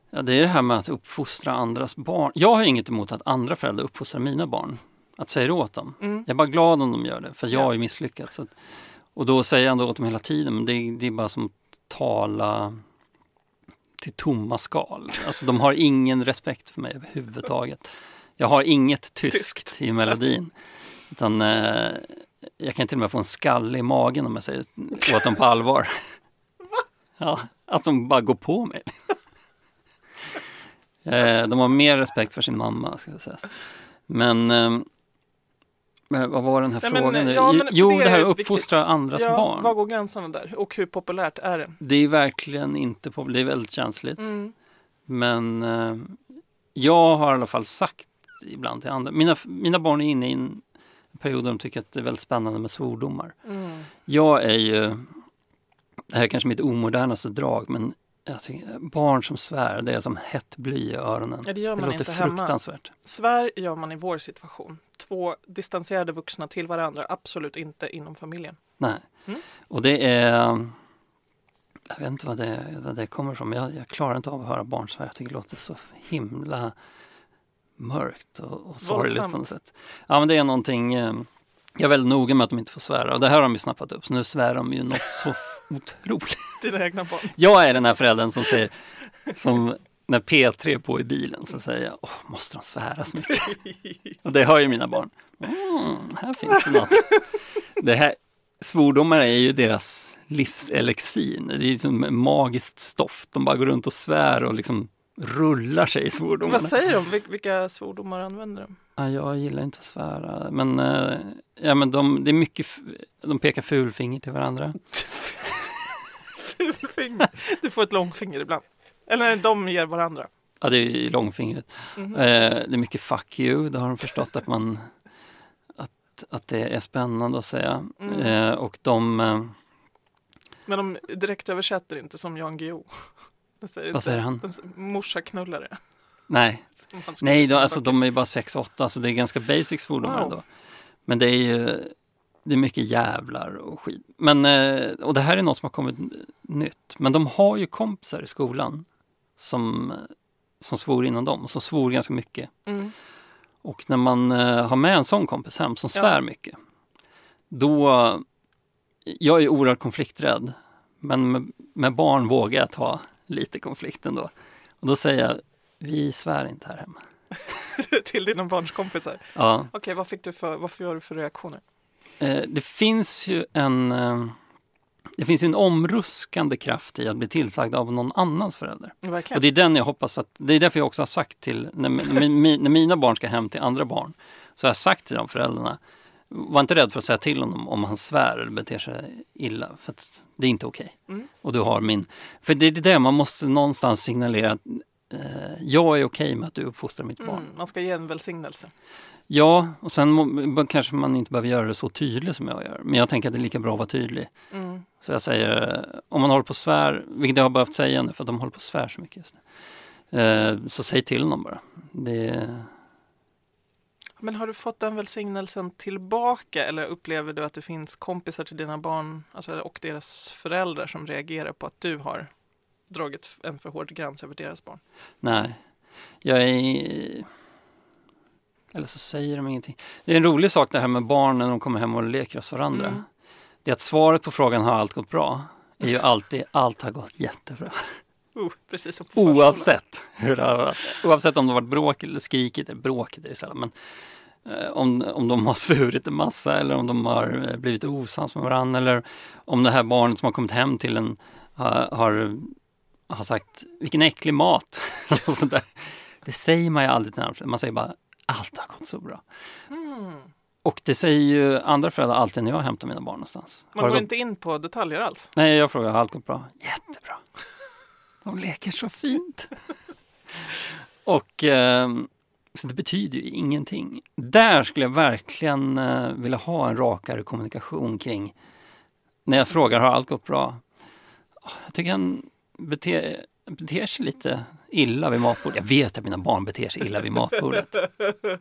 Ja, det är det här med att uppfostra andras barn. Jag har inget emot att andra föräldrar uppfostrar mina barn. Att säga det åt dem.
mm,
Jag är bara glad om de gör det, för jag
Ja.
har ju misslyckats. Så att, och då säger jag ändå åt dem hela tiden, men det, det är bara som att tala till tomma skal. Alltså de har ingen respekt för mig överhuvudtaget. Jag har inget tyskt,
Tyskt.
i melodin. Utan eh, jag kan till och med få en skalle i magen om jag säger åt dem på allvar. (laughs) Ja, att de bara går på mig. Eh, de har mer respekt för sin mamma, ska jag säga. Men, eh, men vad var den här
Nej, men,
frågan nu?
ja, men
jo,
det
det,
är
här att
viktigt.
uppfostra andras
ja,
barn.
var går gränserna där? Och hur populärt är det?
Det är verkligen inte på, det är väldigt känsligt.
Mm.
Men eh, jag har i alla fall sagt ibland till andra, mina, mina barn är inne i en period där de tycker att det är väldigt spännande med svordomar.
Mm.
Jag är ju, det här är kanske mitt omodernaste drag, men tycker, barn som svär, det är som hett bly i öronen.
Ja, det gör
Det
man
låter
inte hemma.
fruktansvärt.
Svär gör man i vår situation. Två distanserade vuxna till varandra, absolut inte inom familjen.
Nej.
Mm.
Och det är, jag vet inte vad det, vad det kommer ifrån, men jag, jag klarar inte av att höra barn svär. Jag tycker det låter så himla mörkt och, och sorgligt på
Våldsamt.
något sätt. Ja, men det är någonting, eh, jag är väldigt noga med att de inte får svära och det här har de ju snappat upp, så nu svär de ju något så (laughs) otroligt.
Dina egna barn.
Jag är den här föräldern som säger, som när P3 är på i bilen så säger jag, Åh, måste de svära så mycket? (laughs) Och det hör ju mina barn. Mm, här finns det något. Det här, svordomar är ju deras livselixir. Det är som magiskt stoft. De bara går runt och svär och liksom rullar sig i svordomarna.
Vad säger de? Vil- Vilka svordomar använder de?
Ja, jag gillar inte att svära, men, eh, ja, men de, det är mycket, de pekar fulfinger till varandra. (laughs)
Fulfinger. Du får ett långfinger ibland. Eller de ger varandra.
Ja, det är långfingret.
Mhm.
Eh, det är mycket fuck you, det har de förstått att man att, att det är spännande att säga.
Mm.
Eh, och de, eh,
Men de direkt översätter inte som Jan Guillou. De säger
Vad säger han?
De morsaknullare.
nej, (laughs) nej då, alltså, de är ju bara 6-8 så det är ganska basic svordomar
Wow.
då. Men det är ju det är mycket jävlar och skit. Men, eh, och det här är något som har kommit nytt. Men de har ju kompisar i skolan som, som svor innan dem och som svor ganska mycket.
Mm.
Och när man eh, har med en sån kompis hem som
Ja.
svär mycket, då... Jag är oerhört konflikträdd, men med, med barn vågar jag ta lite konflikt ändå. Och då säger jag, vi svär inte här hemma. (laughs)
Till dina barns kompisar.
Ja,
Okej, vad fick du för, vad får du för reaktioner?
eh, det finns ju en... Eh, det finns ju en omruskande kraft i att bli tillsagd av någon annans förälder.
Verkligen.
Och det är den jag hoppas att, det är därför jag också har sagt till, när, när, när mina barn ska hem till andra barn, så har jag sagt till de föräldrarna, var inte rädd för att säga till honom om han svär eller beter sig illa, för att det är inte okej.
Mm.
Och du har min, för det är det man måste någonstans signalera att eh, jag är okej med att du uppfostrar mitt barn.
Mm, man ska ge en välsignelse.
Ja, och sen må, kanske man inte behöver göra det så tydligt som jag gör, men jag tänker att det är lika bra att vara tydlig.
Mm.
Så jag säger, eh, om man håller på och svär, vilket jag har behövt säga nu för att de håller på och svär så mycket just nu. Eh, så säg till dem bara. Det,
Men har du fått den välsignelsen tillbaka eller upplever du att det finns kompisar till dina barn alltså, och deras föräldrar som reagerar på att du har dragit en för hård gräns över deras barn?
nej, jag är... Eller så säger de ingenting. Det är en rolig sak det här med barn när de kommer hem och leker hos varandra.
Mm.
Det är att svaret på frågan har allt gått bra? är ju alltid allt har gått jättebra.
Oh, precis som.
Oavsett, hur det. Oavsett om det varit bråk eller skrikit, eller bråkigt är det sällan, men eh, om, om de har (laughs) svurit en massa eller om de har eh, blivit osams med varandra eller om det här barnet som har kommit hem till en har, har har sagt vilken äcklig mat. (laughs) sånt där. Det säger man ju aldrig till andra. Man säger bara allt har gått så bra.
Mm.
Och det säger ju andra föräldrar alltid när jag hämtar mina barn någonstans.
Man
Har
går
gått-
inte in på detaljer alls.
Nej, jag frågar, har allt gått bra? Jättebra. De leker så fint. (laughs) och eh, så det betyder ju ingenting. Där skulle jag verkligen eh, vilja ha en rakare kommunikation kring när jag frågar, har allt gått bra? Ah, jag tycker han beter, beter sig lite illa vid matbordet. Jag vet att mina barn beter sig illa vid matbordet.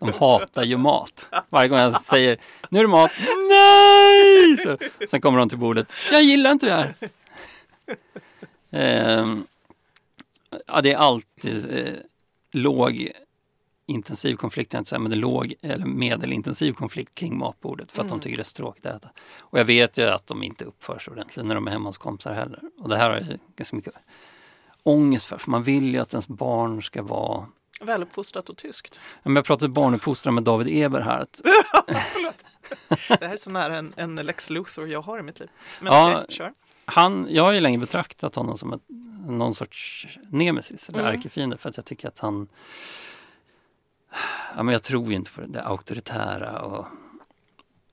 De hatar ju mat. Varje gång jag säger, nu är det mat, nej! Så, sen kommer de till bordet, jag gillar inte det här. Ehm, ja, det är alltid eh, låg intensiv konflikt, inte säga, men det är låg eller medelintensiv konflikt kring matbordet för att de tycker det är så tråkigt att äta. Och jag vet ju att de inte uppför sig ordentligt när de är hemma hos kompisar heller. Och det här har jag ganska mycket ångest för, för man vill ju att ens barn ska vara
Väluppfostrat och tyskt.
Ja, men Jag pratade barnuppfostran med David Eber här. Att, (laughs)
Det här är så nära en, en Lex Luthor jag har i mitt liv. Men
Ja.
okej, kör.
han, jag har ju länge betraktat honom som ett, någon sorts nemesis eller
Mm.
ärkefiende för att jag tycker att han ja, men Jag tror inte på det, det auktoritära och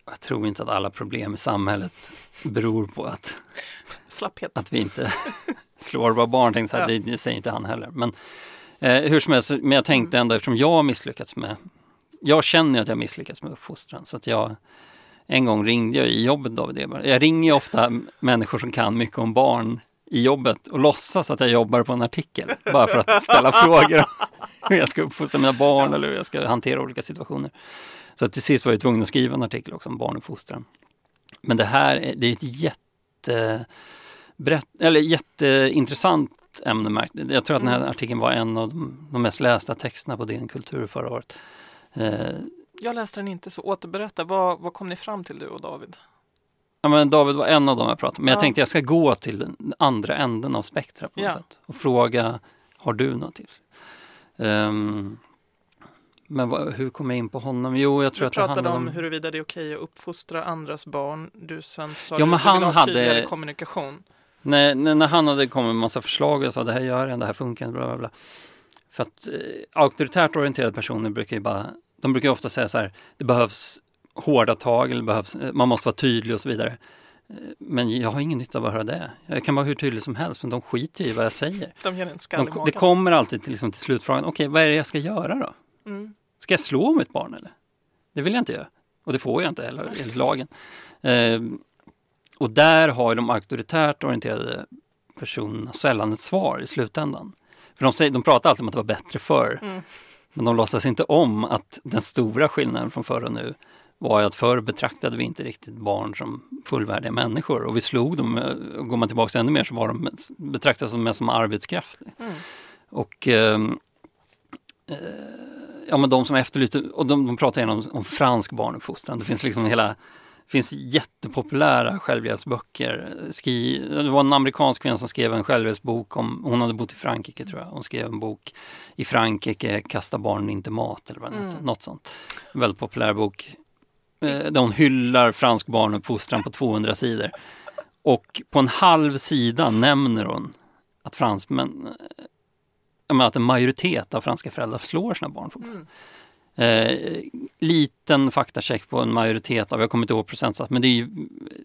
jag tror inte att alla problem i samhället beror på att,
Slapphet.
att vi inte (laughs) slår våra barn. Tänkte så här,
Ja.
det, säger inte han heller. Men eh, hur som helst, men jag tänkte ändå eftersom jag har misslyckats med Jag känner att jag har misslyckats med uppfostran så att jag En gång ringde jag i jobbet David Eber. Jag ringer ofta människor som kan mycket om barn i jobbet och låtsas att jag jobbar på en artikel bara för att ställa (laughs) frågor om hur jag ska uppfostra mina barn eller hur jag ska hantera olika situationer. Så till sist var jag tvungen att skriva en artikel också om barnuppfostran. Men det här är, det är ett jätte, brett, eller jätteintressant ämne. jag. Tror att den här artikeln var en av de, de mest lästa texterna på DN Kultur förra året. Eh,
Jag läste den inte, så återberätta. Vad, vad kom ni fram till du och David?
Ja, men David var en av dem jag pratade med. Men jag
Ja.
tänkte jag ska gå till den andra änden av spektrat på något
Ja.
sätt och fråga, har du något tips? Ehm, men vad, hur kom jag in på honom? Jo, jag tror
Vi
att det
pratade
handlade
om
om...
huruvida det är okej att uppfostra andras barn. Du sen sa
Ja,
du
men
du
han
ha
hade-
kommunikation.
När, när, han hade kommit med massa förslag och sa det här gör jag, det här funkar inte, bla bla bla. För att eh, auktoritärt orienterade personer brukar ju bara, de brukar ju ofta säga så här, det behövs hårda tag, eller behövs, eh, man måste vara tydlig och så vidare. Eh, Men jag har ingen nytta av att höra det. Jag kan vara hur tydlig som helst, men de skiter i vad jag säger. (laughs)
De ger en skall
De, det kommer alltid till, liksom, till slutfrågan, okej vad är det jag ska göra då?
Mm.
Ska jag slå mitt barn eller? Det vill jag inte göra. Och det får jag inte heller enligt lagen. Eh, och där har de auktoritärt orienterade personerna sällan ett svar i slutändan. För de, säger, de pratar alltid om att det var bättre förr.
Mm.
Men de låtsas inte om att den stora skillnaden från förr och nu var ju att förr betraktade vi inte riktigt barn som fullvärdiga människor och vi slog dem, eh, och går man tillbaka ännu mer så var de betraktade som som arbetskraft.
Mm.
Och ehm, eh, ja, men de som efterlyste, och de, de pratar gärna om, om fransk barnuppfostran. Det finns liksom hela finns jättepopulära självhjälpsböcker. Skri, det var en amerikansk kvinna som skrev en självhjälpsbok om, hon hade bott i Frankrike tror jag. Hon skrev en bok i Frankrike, Kasta barnen inte mat eller vad
Mm.
något sånt. En väldigt populär bok. Eh, där hon hyllar fransk barnuppfostran på 200 sidor. Och på en halv sida nämner hon att fransmän, eh, att en majoritet av franska föräldrar slår sina barn.
Mm.
Eh, liten faktacheck på en majoritet av, jag kommer inte ihåg procentsats, men det är ju,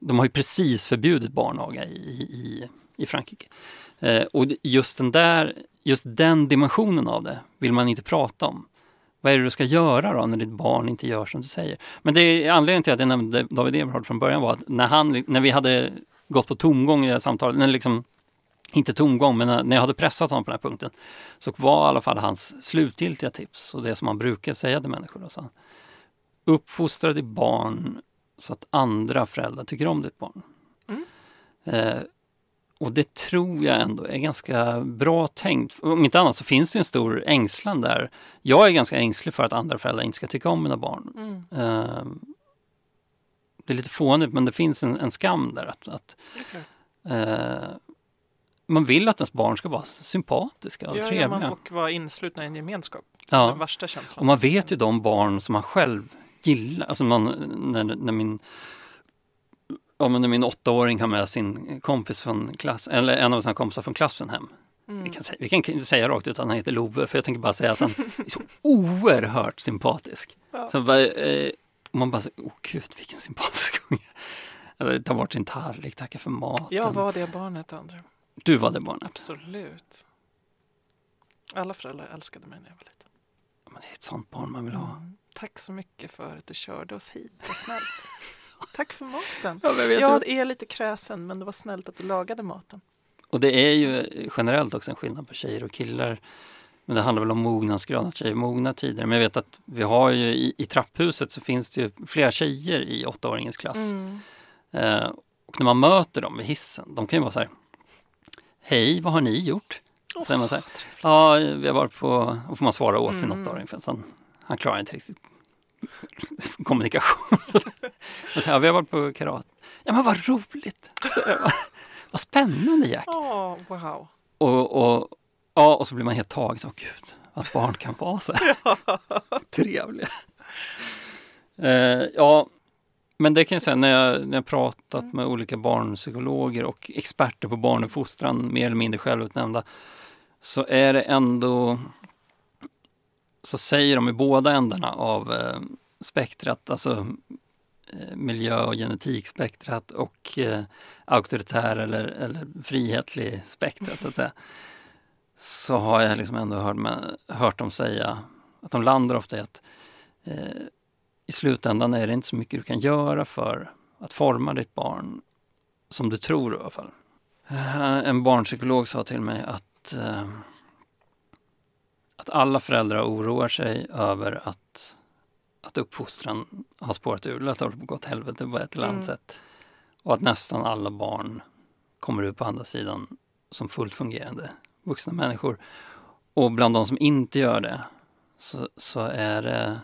de har ju precis förbjudit barnaga i, i, i Frankrike. Eh, och just den där, just den dimensionen av det vill man inte prata om. Vad är det du ska göra då när ditt barn inte gör som du säger? Men det är anledningen till att jag nämnde David Eberhard från början var att när, han, när vi hade gått på tomgång i det här samtalet, när liksom, inte tomgång, men när, jag hade pressat honom på den här punkten, så var i alla fall hans slutgiltiga tips och det som han brukar säga till människor. Då, så han, Uppfostra ditt barn så att andra föräldrar tycker om ditt barn.
Mm.
Eh, och det tror jag ändå är ganska bra tänkt. Om inte annat så finns det en stor ängslan där. Jag är ganska ängslig för att andra föräldrar inte ska tycka om mina barn.
Mm.
Eh, det är lite fånigt men det finns en, en skam där. att, att eh, man vill att ens barn ska vara sympatiska och
Ja, ja,
trevliga.
man och vara inslutna i en gemenskap.
Ja.
Den värsta känslan.
Och man vet ju de barn som man själv gillar. Alltså man, när, när min Ja, men när min åttaåring har med sin kompis från klass, eller en av sina kompisar från klassen hem.
Mm.
Vi, kan vi kan inte säga rakt ut att han heter Love, för jag tänker bara säga att han är så (laughs) oerhört sympatisk.
Ja.
Så bara, eh, man bara, säger, åh gud vilken sympatisk (laughs) unge. Alltså, ta bort sin tallrik, tacka för maten.
Jag var det barnet, Andrew.
Du var det barnet.
Absolut. Alla föräldrar älskade mig när jag var liten.
Men det är ett sånt barn man vill ha.
Mm. Tack så mycket för att du körde oss hit. Vad snällt. (laughs) Tack för maten.
Ja,
Jag
du-
är lite kräsen, men det var snällt att du lagade maten.
Och det är ju generellt också en skillnad på tjejer och killar. Men det handlar väl om mognadsgrad, att tjejer mognar tidigare. Men jag vet att vi har ju i, i trapphuset så finns det ju flera tjejer i åttaåringens klass.
Mm.
Eh, och när man möter dem vid hissen, de kan ju vara så här. Hej, vad har ni gjort? Så säger man så här, ja, vi har varit på, och får man svara åt sin
Mm.
åttaåring för att han, han klarar inte riktigt kommunikation. Och (laughs) så ja, vi har varit på karate. Ja, men vad roligt! Så, jag, vad spännande Jack!
Åh, wow.
Och, och, ja, och så blir man helt tagen. Så, Gud, att barn kan vara så här (laughs) trevliga. Eh, ja, men det kan jag säga när jag, när jag pratat med olika barnpsykologer och experter på barnuppfostran, mer eller mindre självutnämnda, så är det ändå så säger de i båda ändarna av eh, spektrat, alltså eh, miljö och genetikspektrat och eh, auktoritär eller, eller frihetlig spektrat så att säga. Så har jag liksom ändå hört, med, hört dem säga att de landar ofta i att eh, i slutändan är det inte så mycket du kan göra för att forma ditt barn som du tror i alla fall. Eh, en barnpsykolog sa till mig att, eh, att alla föräldrar oroar sig över att, att uppfostran har spårat ur, att det håller på att gå åt helvete på ett eller annat
Mm.
sätt. Och att nästan alla barn kommer ut på andra sidan som fullt fungerande vuxna människor. Och bland de som inte gör det så, så är det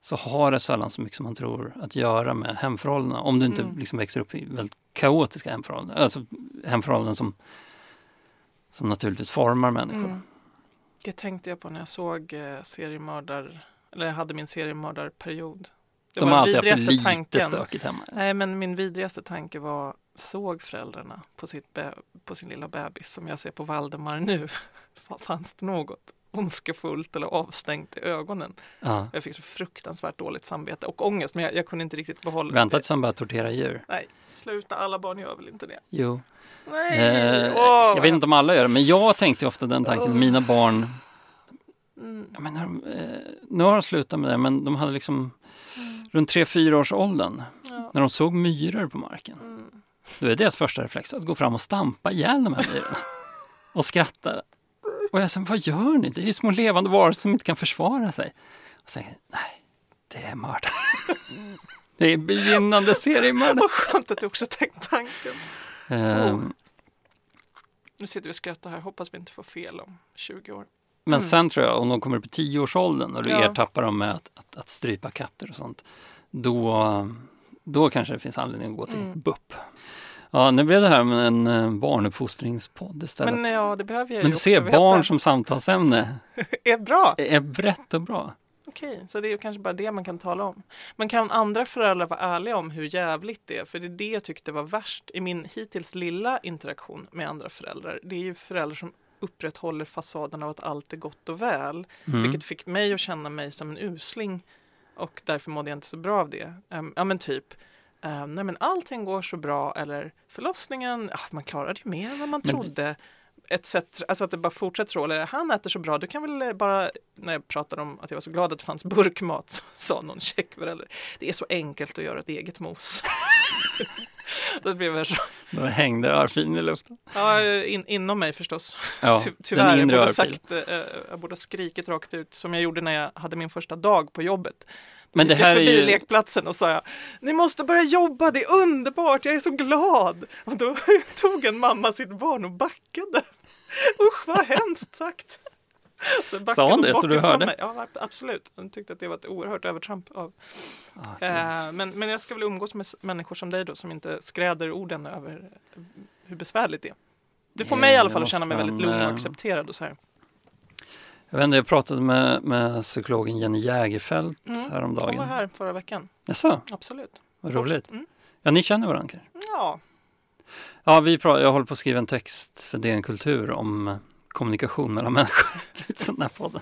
så har det sällan så mycket som man tror att göra med hemförhållandena. Om du inte
Mm.
liksom växer upp i väldigt kaotiska hemförhållanden. Alltså hemförhållanden som, som naturligtvis formar människor.
Mm. Det tänkte jag på när jag såg eh, seriemördar, eller hade min seriemördarperiod. Det
De har alltid haft lite
tanken.
stökigt hemma.
Nej, men min vidrigaste tanke var, såg föräldrarna på, sitt på sin lilla bebis som jag ser på Valdemar nu? (laughs) Fa- Fanns det något ondskefullt eller avstängt i ögonen?
Ja.
Jag fick så fruktansvärt dåligt samvete och ångest, men jag, jag kunde inte riktigt behålla
Vänta
det.
tills han börjar tortera djur.
Nej, sluta, alla barn gör väl inte det?
Jo.
Nej!
Eh,
Åh,
jag vet inte om alla gör det, men jag tänkte ofta den tanken.
Åh.
Mina barn,
Mm.
jag menar, eh, nu har de slutat med det, men de hade liksom runt 3-4 års åldern
Ja.
när de såg myror på marken.
Mm.
Då är deras första reflex att gå fram och stampa ihjäl de här myrorna. (laughs) och skratta. Och jag säger, vad gör ni? Det är ju små levande varelser som inte kan försvara sig. Och säger, nej, det är mördare. (laughs) det är begynnande seriemördare.
Vad skönt att du också tänkt tanken.
Ehm,
Nu sitter vi och skrattar här, hoppas vi inte får fel om 20 år.
Men sen tror jag, om de kommer upp i tioårsåldern och du
Ja.
ertappar dem med att, att, att strypa katter och sånt, då, då kanske det finns anledning att gå till
Mm.
BUP. Ja, nu blev det här med en eh, barnuppfostringspodd istället.
Men
Men,
ja, det behöver jag ju
du ser,
veta.
barn som samtalsämne (laughs)
är bra.
är brett och bra.
Okej, så det är kanske bara det man kan tala om. Men kan andra föräldrar vara ärliga om hur jävligt det är? För det är det jag tyckte var värst i min hittills lilla interaktion med andra föräldrar. Det är ju föräldrar som upprätthåller fasaden av att allt är gott och väl.
Mm.
Vilket fick mig att känna mig som en usling och därför mådde jag inte så bra av det. Ehm, ja men typ, um, nej men allting går så bra eller förlossningen, ah, man klarade ju mer än vad man
Men-
trodde. Etc. Alltså att det bara fortsätter så. Eller han äter så bra, du kan väl eh, bara, när jag pratade om att jag var så glad att det fanns burkmat, (laughs) så sa någon check förälder, det är så enkelt att göra ett eget mos. (laughs) (laughs) Då blev jag så,
Då hängde örfilen i luften.
ja, in, inom mig förstås.
Ja, (laughs)
Ty, tyvärr, jag borde, sagt, eh, jag borde ha skrikit rakt ut som jag gjorde när jag hade min första dag på jobbet.
Men det
jag
här är
förbi
ju...
lekplatsen och sa jag, ni måste börja jobba, det är underbart, jag är så glad. Och då (laughs) tog en mamma sitt barn och backade. Usch vad hemskt sagt. (laughs)
Sa hon det, så du hörde?
Mig. Ja, absolut. Hon tyckte att det var ett oerhört övertramp. Av.
Ah.
Eh, men, men jag ska väl umgås med människor som dig då, som inte skräder orden över eh, hur besvärligt det är. Det får
Ja,
mig i alla fall att känna mig väldigt lugn och accepterad och så här.
Jag vet inte, jag pratade med, med psykologen Jenny Jägerfeld
Mm. Hon
häromdagen.
var här förra veckan.
Jaså,
Absolut.
vad roligt.
Mm.
Ja, ni känner varandra kanske?
Ja,
Ja, vi pra- jag håller på att skriva en text för DN Kultur om kommunikation mellan människor. (laughs) Lite sån där podden.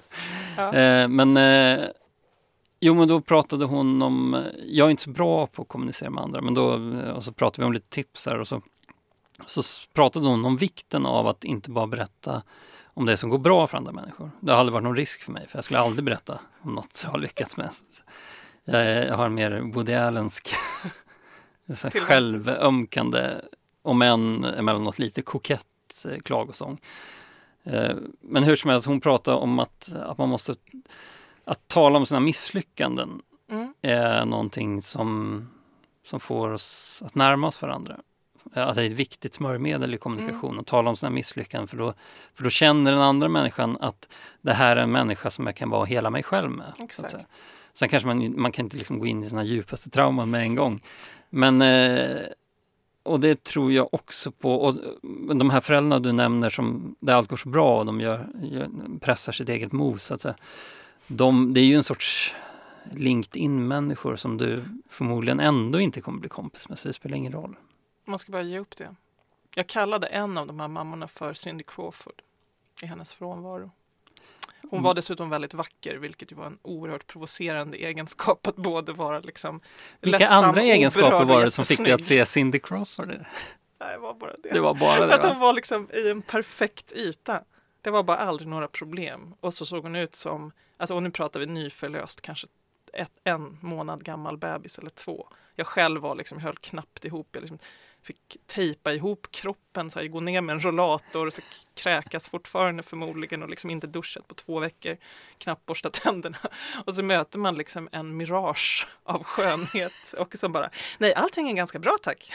Ja.
Eh, men eh, jo, men då pratade hon om, eh, jag är inte så bra på att kommunicera med andra, men då eh, och så pratade vi om lite tips här och så, så pratade hon om vikten av att inte bara berätta om det som går bra för andra människor. Det har aldrig varit någon risk för mig, för jag skulle aldrig berätta om något jag har lyckats med. Jag, är- jag har en mer Woody Allensk (laughs) självömkande, om än emellanåt lite kokett eh, klagosång. Eh, Men hur som helst, hon pratar om att, att man måste att tala om sina misslyckanden
Mm.
är någonting som, som får oss att närma oss varandra. Att det är ett viktigt smörjmedel i kommunikation att tala om sina misslyckanden för då, för då känner den andra människan att det här är en människa som jag kan vara hela mig själv med.
Exakt.
Sen kanske man, man kan inte liksom gå in i sina djupaste trauman med en gång. Men eh, och det tror jag också på. Och de här föräldrarna du nämner som där allt går så bra och de gör, gör, pressar sitt eget mos. Alltså. De, det är ju en sorts LinkedIn-människor som du förmodligen ändå inte kommer bli kompis med, så det spelar ingen roll.
Man ska bara ge upp det. Jag kallade en av de här mammorna för Cindy Crawford i hennes frånvaro. Hon
Mm.
var dessutom väldigt vacker, vilket ju var en oerhört provocerande egenskap att både vara liksom
Vilka
lättsam,
andra egenskaper var det som fick dig att se Cindy Crawford?
Nej, det var bara det.
Det var bara det
att hon
va?
var liksom i en perfekt yta. Det var bara aldrig några problem. Och så såg hon ut som, alltså och nu pratar vi nyförlöst, kanske ett, en månad gammal bebis eller två. Jag själv var liksom, höll knappt ihop. Jag liksom fick tejpa ihop kroppen, så här, gå ner med en rollator och så kräkas fortfarande förmodligen och liksom inte duschat på två veckor. Knappt borsta tänderna. (laughs) Och så möter man liksom en mirage av skönhet och så bara, nej allting är ganska bra tack.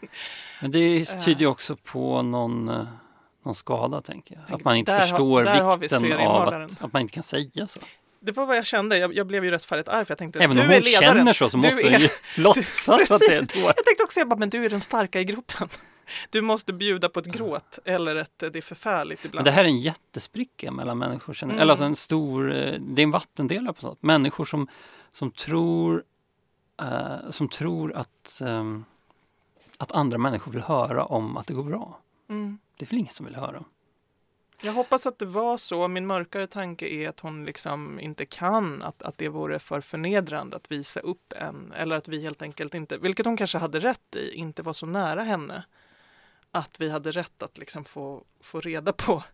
(laughs)
Men det tyder ju också på någon, eh, någon skada, tänker jag. Att man inte
har-
förstår
har vi
vikten av att, att man inte kan säga så.
Det var vad jag kände. Jag, jag blev ju rättfärdigt arg för jag tänkte
Även
du
om
är
hon
ledaren.
känner så, så måste hon ju (laughs) (laughs) låtsas att det är.
Jag tänkte också, jag bara, men du är den starka i gruppen. (laughs) Du måste bjuda på ett gråt eller ett det är förfärligt
Men
ibland.
det här är en jättespricka mellan människor.
Mm.
Eller alltså en stor, eh, det är en vattendelare på sånt. Människor som, som tror, eh, som tror att, ehm, att andra människor vill höra om att det går bra.
Mm.
Det är väl ingen som vill höra.
Jag hoppas att det var så. Min mörkare tanke är att hon liksom inte kan, att, att det vore för förnedrande att visa upp en, eller att vi helt enkelt inte, vilket hon kanske hade rätt i, inte var så nära henne. Att vi hade rätt att liksom få, få reda på,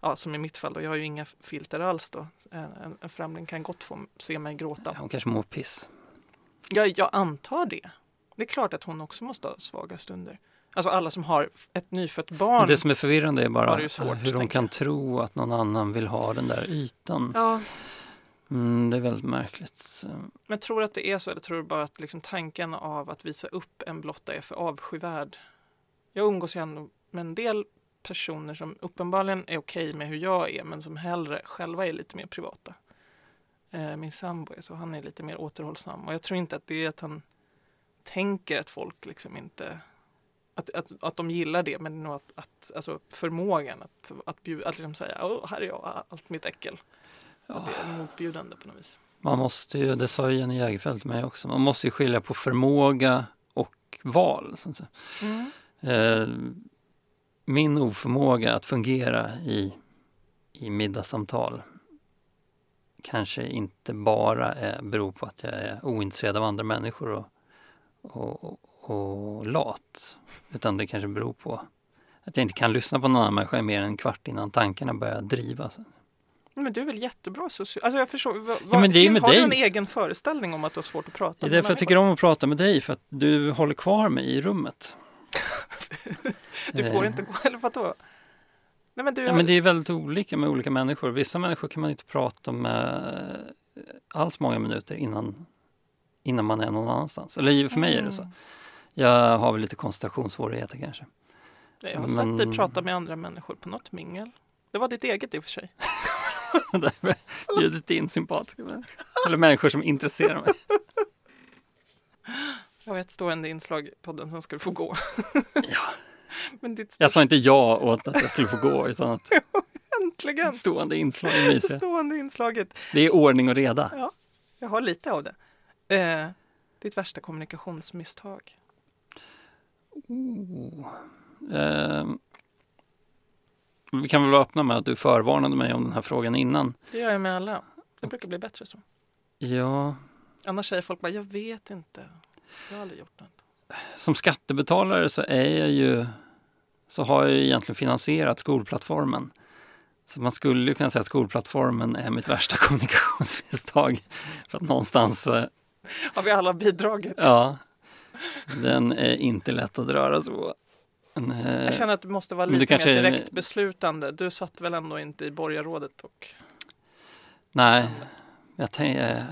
ja, som i mitt fall, och jag har ju inga filter alls då. En, en, främling kan gott få se mig gråta.
Hon kanske mår piss.
Ja, jag antar det. Det är klart att hon också måste ha svaga stunder. Alltså alla som har ett nyfött barn.
Det som är förvirrande är bara
det svårt,
hur
tänker
kan tro att någon annan vill ha den där ytan.
Ja,
Mm, det är väldigt märkligt.
Men tror du att det är så eller tror du bara att liksom tanken av att visa upp en blotta är för avskyvärd? Jag umgås ju ändå med en del personer som uppenbarligen är okej med hur jag är men som hellre själva är lite mer privata. Eh, Min sambo är så, han är lite mer återhållsam och jag tror inte att det är att han tänker att folk liksom inte att, att, att de gillar det men nog att, att alltså förmågan att, att, bjuda, att liksom säga Åh, här är jag, allt mitt äckel. Att det är motbjudande på något vis.
man måste ju, det sa ju Jenny Jägerfeld till mig också, man måste ju skilja på förmåga och val.
Mm.
Eh, min oförmåga att fungera i, i middagssamtal kanske inte bara är, beror på att jag är ointresserad av andra människor och, och, och, lat. Utan det kanske beror på att jag inte kan lyssna på någon annan människa i mer än en kvart innan tankarna börjar drivas.
Men du är väl jättebra social... Alltså jag förstår. Vad,
Ja, men det är ju
har
med
du
dig.
en egen föreställning om att du har svårt att prata
Det är
med
därför jag tycker om att prata med dig, för att du håller kvar mig i rummet. (laughs)
Du får
Eh,
inte gå, eller vadå? Nej men du...
Ja, men det är väldigt olika med olika människor. Vissa människor kan man inte prata med alls många minuter innan, innan man är någon annanstans. Eller för mig är det så. Jag har väl lite koncentrationssvårigheter kanske.
Nej, jag har
men-
sett dig prata med andra människor på något mingel. Det var ditt eget i och för sig.
Bjudit in människor. Eller människor som intresserar mig.
Jag har ett stående inslag i podden, ska du få gå.
Ja. (laughs)
Men ditt
Jag sa inte ja åt att jag skulle få gå, utan att (laughs)
äntligen
stående inslag är mysiga. (laughs)
stående inslaget.
Det är ordning och reda.
Jag har lite av det. Eh, ditt värsta kommunikationsmisstag.
Oh. Eh, vi kan väl vara öppna med att du förvarnade mig om den här frågan innan.
Det gör jag med alla. Det brukar bli bättre så.
Ja,
Annars säger folk bara, jag vet inte. Jag har aldrig gjort något.
som skattebetalare så är jag ju så har jag ju egentligen finansierat skolplattformen. Så man skulle ju kunna säga att skolplattformen är mitt värsta (laughs) kommunikationsmisstag. För att någonstans
Har vi alla bidragit?
Ja, den är inte lätt att röra sig på. Eh,
Jag känner att du måste vara lite mer
är-
direkt beslutande. Du satt väl ändå inte i borgarrådet och
Nej, jag, tän-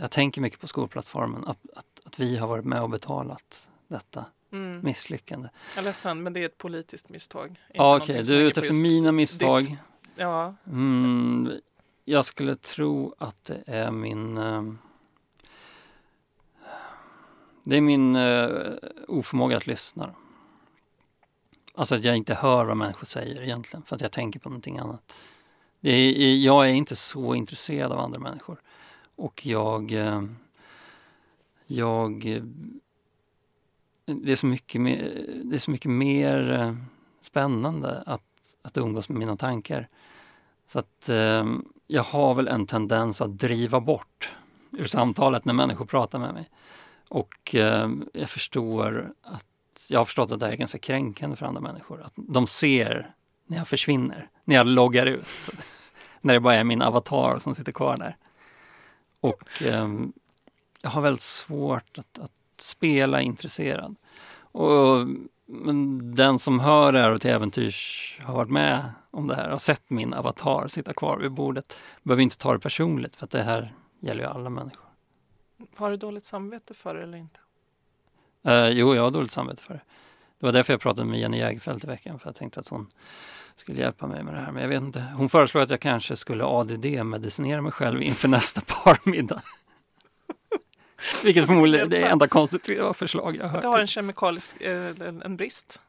jag, tänker mycket på skolplattformen. Att, att, att vi har varit med och betalat detta
mm.
misslyckande.
Jag är ledsen, men det är ett politiskt misstag.
Ja, Okej,
som
du är ute efter mina misstag.
ditt- Ja,
Mm, jag skulle tro att det är min... Det är min eh, oförmåga att lyssna. Alltså att jag inte hör vad människor säger egentligen, för att jag tänker på någonting annat. Det är, jag är inte så intresserad av andra människor. Och jag... Eh, jag det, är så mycket mer, det är så mycket mer eh, spännande att, att umgås med mina tankar. Så att eh, jag har väl en tendens att driva bort ur samtalet när människor pratar med mig. Och eh, jag förstår att jag har förstått att det här är ganska kränkande för andra människor. Att de ser när jag försvinner, när jag loggar ut. När det bara är min avatar som sitter kvar där. Och eh, jag har väldigt svårt att, att spela intresserad. Och men den som hör det här och till äventyrs har varit med om det här, har sett min avatar sitta kvar vid bordet, behöver inte ta det personligt för att det här gäller ju alla människor
har du dåligt samvete för det eller inte?
Eh, jo, jag har dåligt samvete för det. Det var därför jag pratade med Jenny Jägerfeldt i veckan, för jag tänkte att hon skulle hjälpa mig med det här. Men jag vet inte. Hon föreslår att jag kanske skulle ADD-medicinera mig själv inför (laughs) nästa parmiddag. (laughs) Vilket förmodligen är det enda konstruktiva förslag jag har hört.
Du har en kemikalisk eh, en, en brist?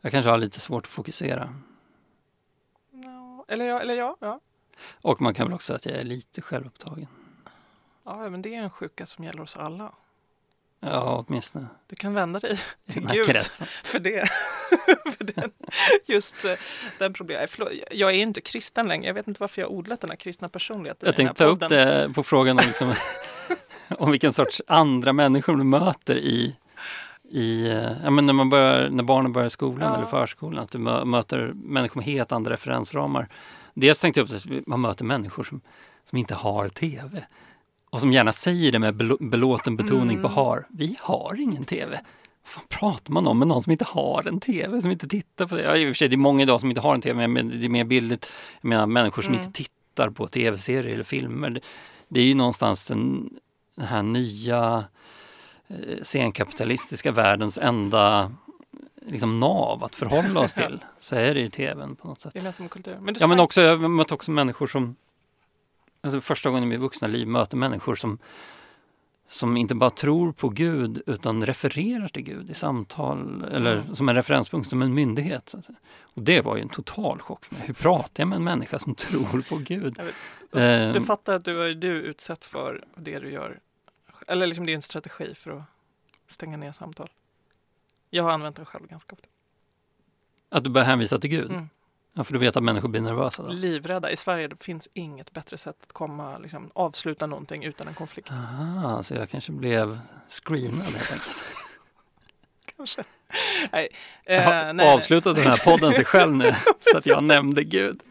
Jag kanske har lite svårt att fokusera.
No. Eller ja, eller ja, ja.
Och man kan väl också säga att jag är lite självupptagen.
Ja, men det är en sjuka som gäller oss alla.
Ja, åtminstone
Du kan vända dig till
den
Gud
kretsen. (laughs)
för det. för den, just eh, den problemet. Jag är inte kristen längre. Jag vet inte varför jag har odlat den här kristna personligheten
Jag tänkte ta upp det på frågan om, liksom, (laughs) om vilken sorts andra människor du möter i, i eh, ja, men när, man börjar, när barnen börjar skolan
Ja.
eller förskolan. Att du mö- möter människor med helt andra referensramar. Dels tänkte jag upp att man möter människor som, som inte har tv. Och som gärna säger det med belåten betoning på
Mm.
har. Vi har ingen tv. Vad pratar man om med någon som inte har en tv, som inte tittar på det? Ja, i och för sig, det är många idag som inte har en tv, men det är mer bildligt. Jag menar människor som
Mm.
inte tittar på tv-serier eller filmer. Det, det är ju någonstans den, den här nya eh, senkapitalistiska världens enda liksom, nav att förhålla oss (laughs) till. Så är det i tvn på något sätt.
Gemensamma kultur. Men
Ja, men också, jag mött också människor som, alltså första gången i mitt vuxna liv möter människor som, som inte bara tror på Gud utan refererar till Gud i samtal eller
Mm.
som en referenspunkt, som en myndighet. Och det var ju en total chock för mig. Hur pratar jag med en människa som tror på Gud?
Vet.
Ehm,
Du fattar att du är du utsatt för det du gör. Eller liksom det är en strategi för att stänga ner samtal. Jag har använt den själv ganska ofta.
Att du börjar hänvisa till Gud?
Mm.
Ja, för du vet att människor blir nervösa då?
Livrädda. I Sverige finns inget bättre sätt att komma, liksom, avsluta någonting utan en konflikt.
Aha, så jag kanske blev screenad helt enkelt. (laughs)
Kanske. Nej.
Jag
Eh,
har
nej,
avslutat den här podden sig själv nu (laughs) för att jag nämnde Gud.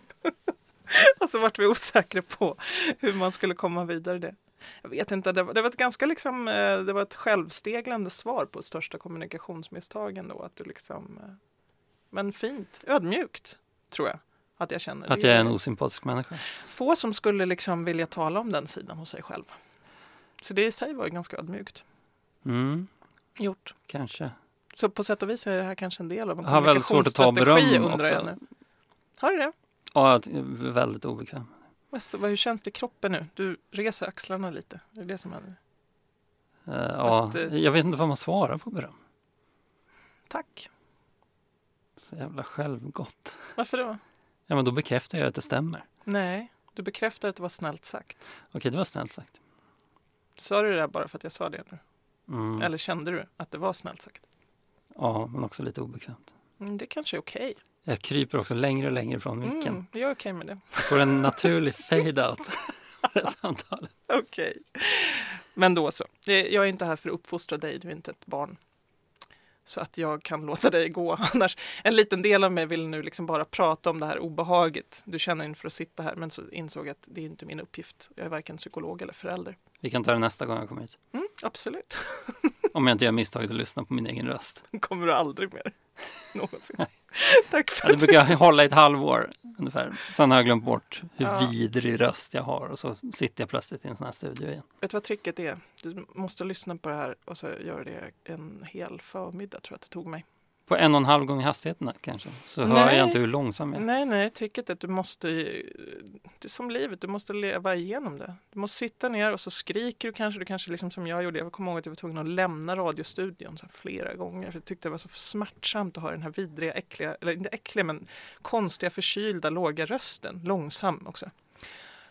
(laughs)
Och så vart vi osäkra på hur man skulle komma vidare det. Jag vet inte, det var, det var ett ganska liksom, eh, det var ett självsteglande svar på största kommunikationsmisstagen då. Att du liksom, eh, men fint, ödmjukt tror jag att jag känner.
Att
Det
jag är en osympatisk människa.
Få som skulle liksom vilja tala om den sidan hos sig själv. Så det i sig var ju ganska ödmjukt
Mm,
gjort.
kanske.
Så på sätt och vis är det här kanske en del av en
Jag har väldigt svårt att ta beröm
undrar jag
också.
nu. Har du det?
Ja, jag är väldigt obekväm.
Alltså, hur känns det i kroppen nu? Du reser axlarna lite. Det är det som händer.
Eh, ja,
Fast, eh,
jag vet inte vad man svarar på beröm.
Tack.
Så jävla självgott.
Varför då?
Ja, men då bekräftar jag att det stämmer.
Nej, du bekräftar att det var snällt sagt.
Okej, det var snällt sagt.
Sa du det där bara för att jag sa det nu?
Mm.
Eller kände du att det var snällt sagt?
Ja, men också lite obekvämt.
Mm, det kanske är okej.
Jag kryper också längre och längre från micken.
Mm, jag är okej med det.
Jag får en naturlig fade-out på (laughs) det samtalet.
Okej. Men då så. Jag är inte här för att uppfostra dig, du är inte ett barn. Så att jag kan låta dig gå. (laughs) Annars, en liten del av mig vill nu liksom bara prata om det här obehaget du känner inför att sitta här. Men så insåg jag att det är inte min uppgift. Jag är varken psykolog eller förälder.
Vi kan ta det nästa gång jag kommer hit.
Mm, absolut. (laughs)
Om jag inte gör misstaget att lyssna på min egen röst.
kommer du aldrig mer. (laughs) Någonsin. Tack för
Ja, det brukar jag hålla i ett halvår ungefär. Sen har jag glömt bort hur
Ja.
vidrig röst jag har och så sitter jag plötsligt i en sån här studio igen.
Vet du vad tricket är? Du måste lyssna på det här och så göra det en hel förmiddag tror jag att det tog mig.
På en och en halv gång hastigheten kanske. Så hör
Nej.
jag inte hur långsam jag är.
Nej, nej, tricket är att du måste, det är som livet, du måste leva igenom det. Du måste sitta ner och så skriker du kanske, du kanske liksom som jag gjorde, jag kommer ihåg att jag var tvungen att lämna radiostudion så flera gånger för jag tyckte det var så smärtsamt att ha den här vidriga, äckliga, eller inte äckliga men konstiga, förkylda, låga rösten, långsam också.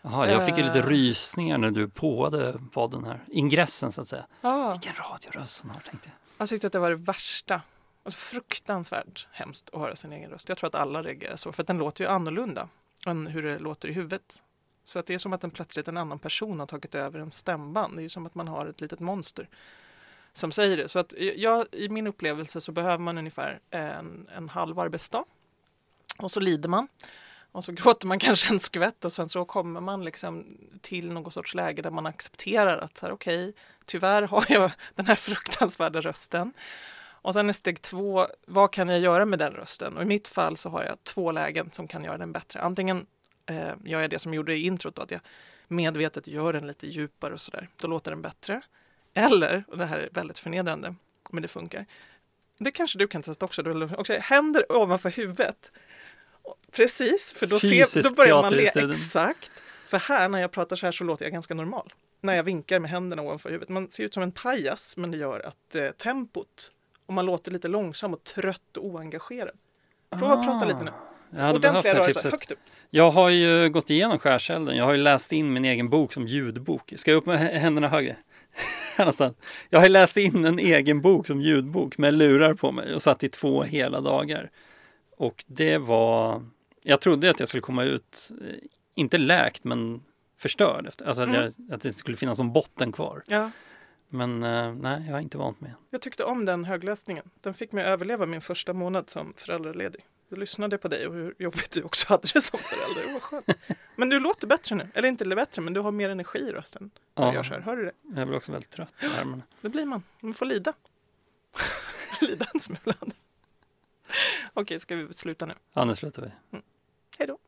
Jaha, jag fick ju lite
Eh.
rysningar när du påade podden här. Ingressen så att säga.
Ja,
Vilken radioröst hon har tänkte jag.
jag tyckte att det var det värsta. Alltså fruktansvärt hemskt att höra sin egen röst. Jag tror att alla reagerar så, för att den låter ju annorlunda än hur det låter i huvudet. Så att det är som att en plötsligt en annan person har tagit över en stämband. Det är ju som att man har ett litet monster som säger det. Så att eh, jag, i min upplevelse så behöver man ungefär en, en halv arbetsdag. Och så lider man. Och så (laughs) gråter man kanske en skvätt och sen så kommer man liksom till någon sorts läge där man accepterar att så här, okej, tyvärr har jag den här fruktansvärda rösten. Och sen är steg två, vad kan jag göra med den rösten? Och i mitt fall så har jag två lägen som kan göra den bättre. Antingen eh, gör jag det som jag gjorde i introt, då, att jag medvetet gör den lite djupare och sådär. Då låter den bättre. Eller, och det här är väldigt förnedrande, men det funkar. Det kanske du kan testa också. Du, också händer ovanför huvudet. Precis, för då, ser, då börjar man le. Exakt. För här när jag pratar så här så låter jag ganska normal. När jag vinkar med händerna ovanför huvudet. Man ser ut som en pajas, men det gör att eh, tempot och man låter lite långsam och trött och oengagerad. Prova att prata lite nu.
Jag hade behövt det här tipset.
högt upp.
Jag har ju gått igenom skärselden. Jag har ju läst in min egen bok som ljudbok. Ska jag upp med hä- händerna högre? (laughs) Jag har läst in en egen bok som ljudbok med lurar på mig och satt i två hela dagar. Och det var, jag trodde att jag skulle komma ut, eh, inte läkt men förstörd. Alltså att,
Mm.
jag, att det skulle finnas som botten kvar.
Ja,
Men eh, nej, jag har inte vant mig.
jag tyckte om den högläsningen. Den fick mig överleva min första månad som föräldraledig. Jag lyssnade på dig och hur jobbigt du också hade det som förälder. Det var skönt. Men du låter bättre nu. Eller inte bättre, men du har mer energi i rösten. Gör så här. Hör du det?
jag blir också väldigt trött i armarna. (gasps)
Det blir man. Man får lida. (laughs) lida en smula. Okej, ska vi sluta nu?
Ja, nu slutar vi.
Hej då.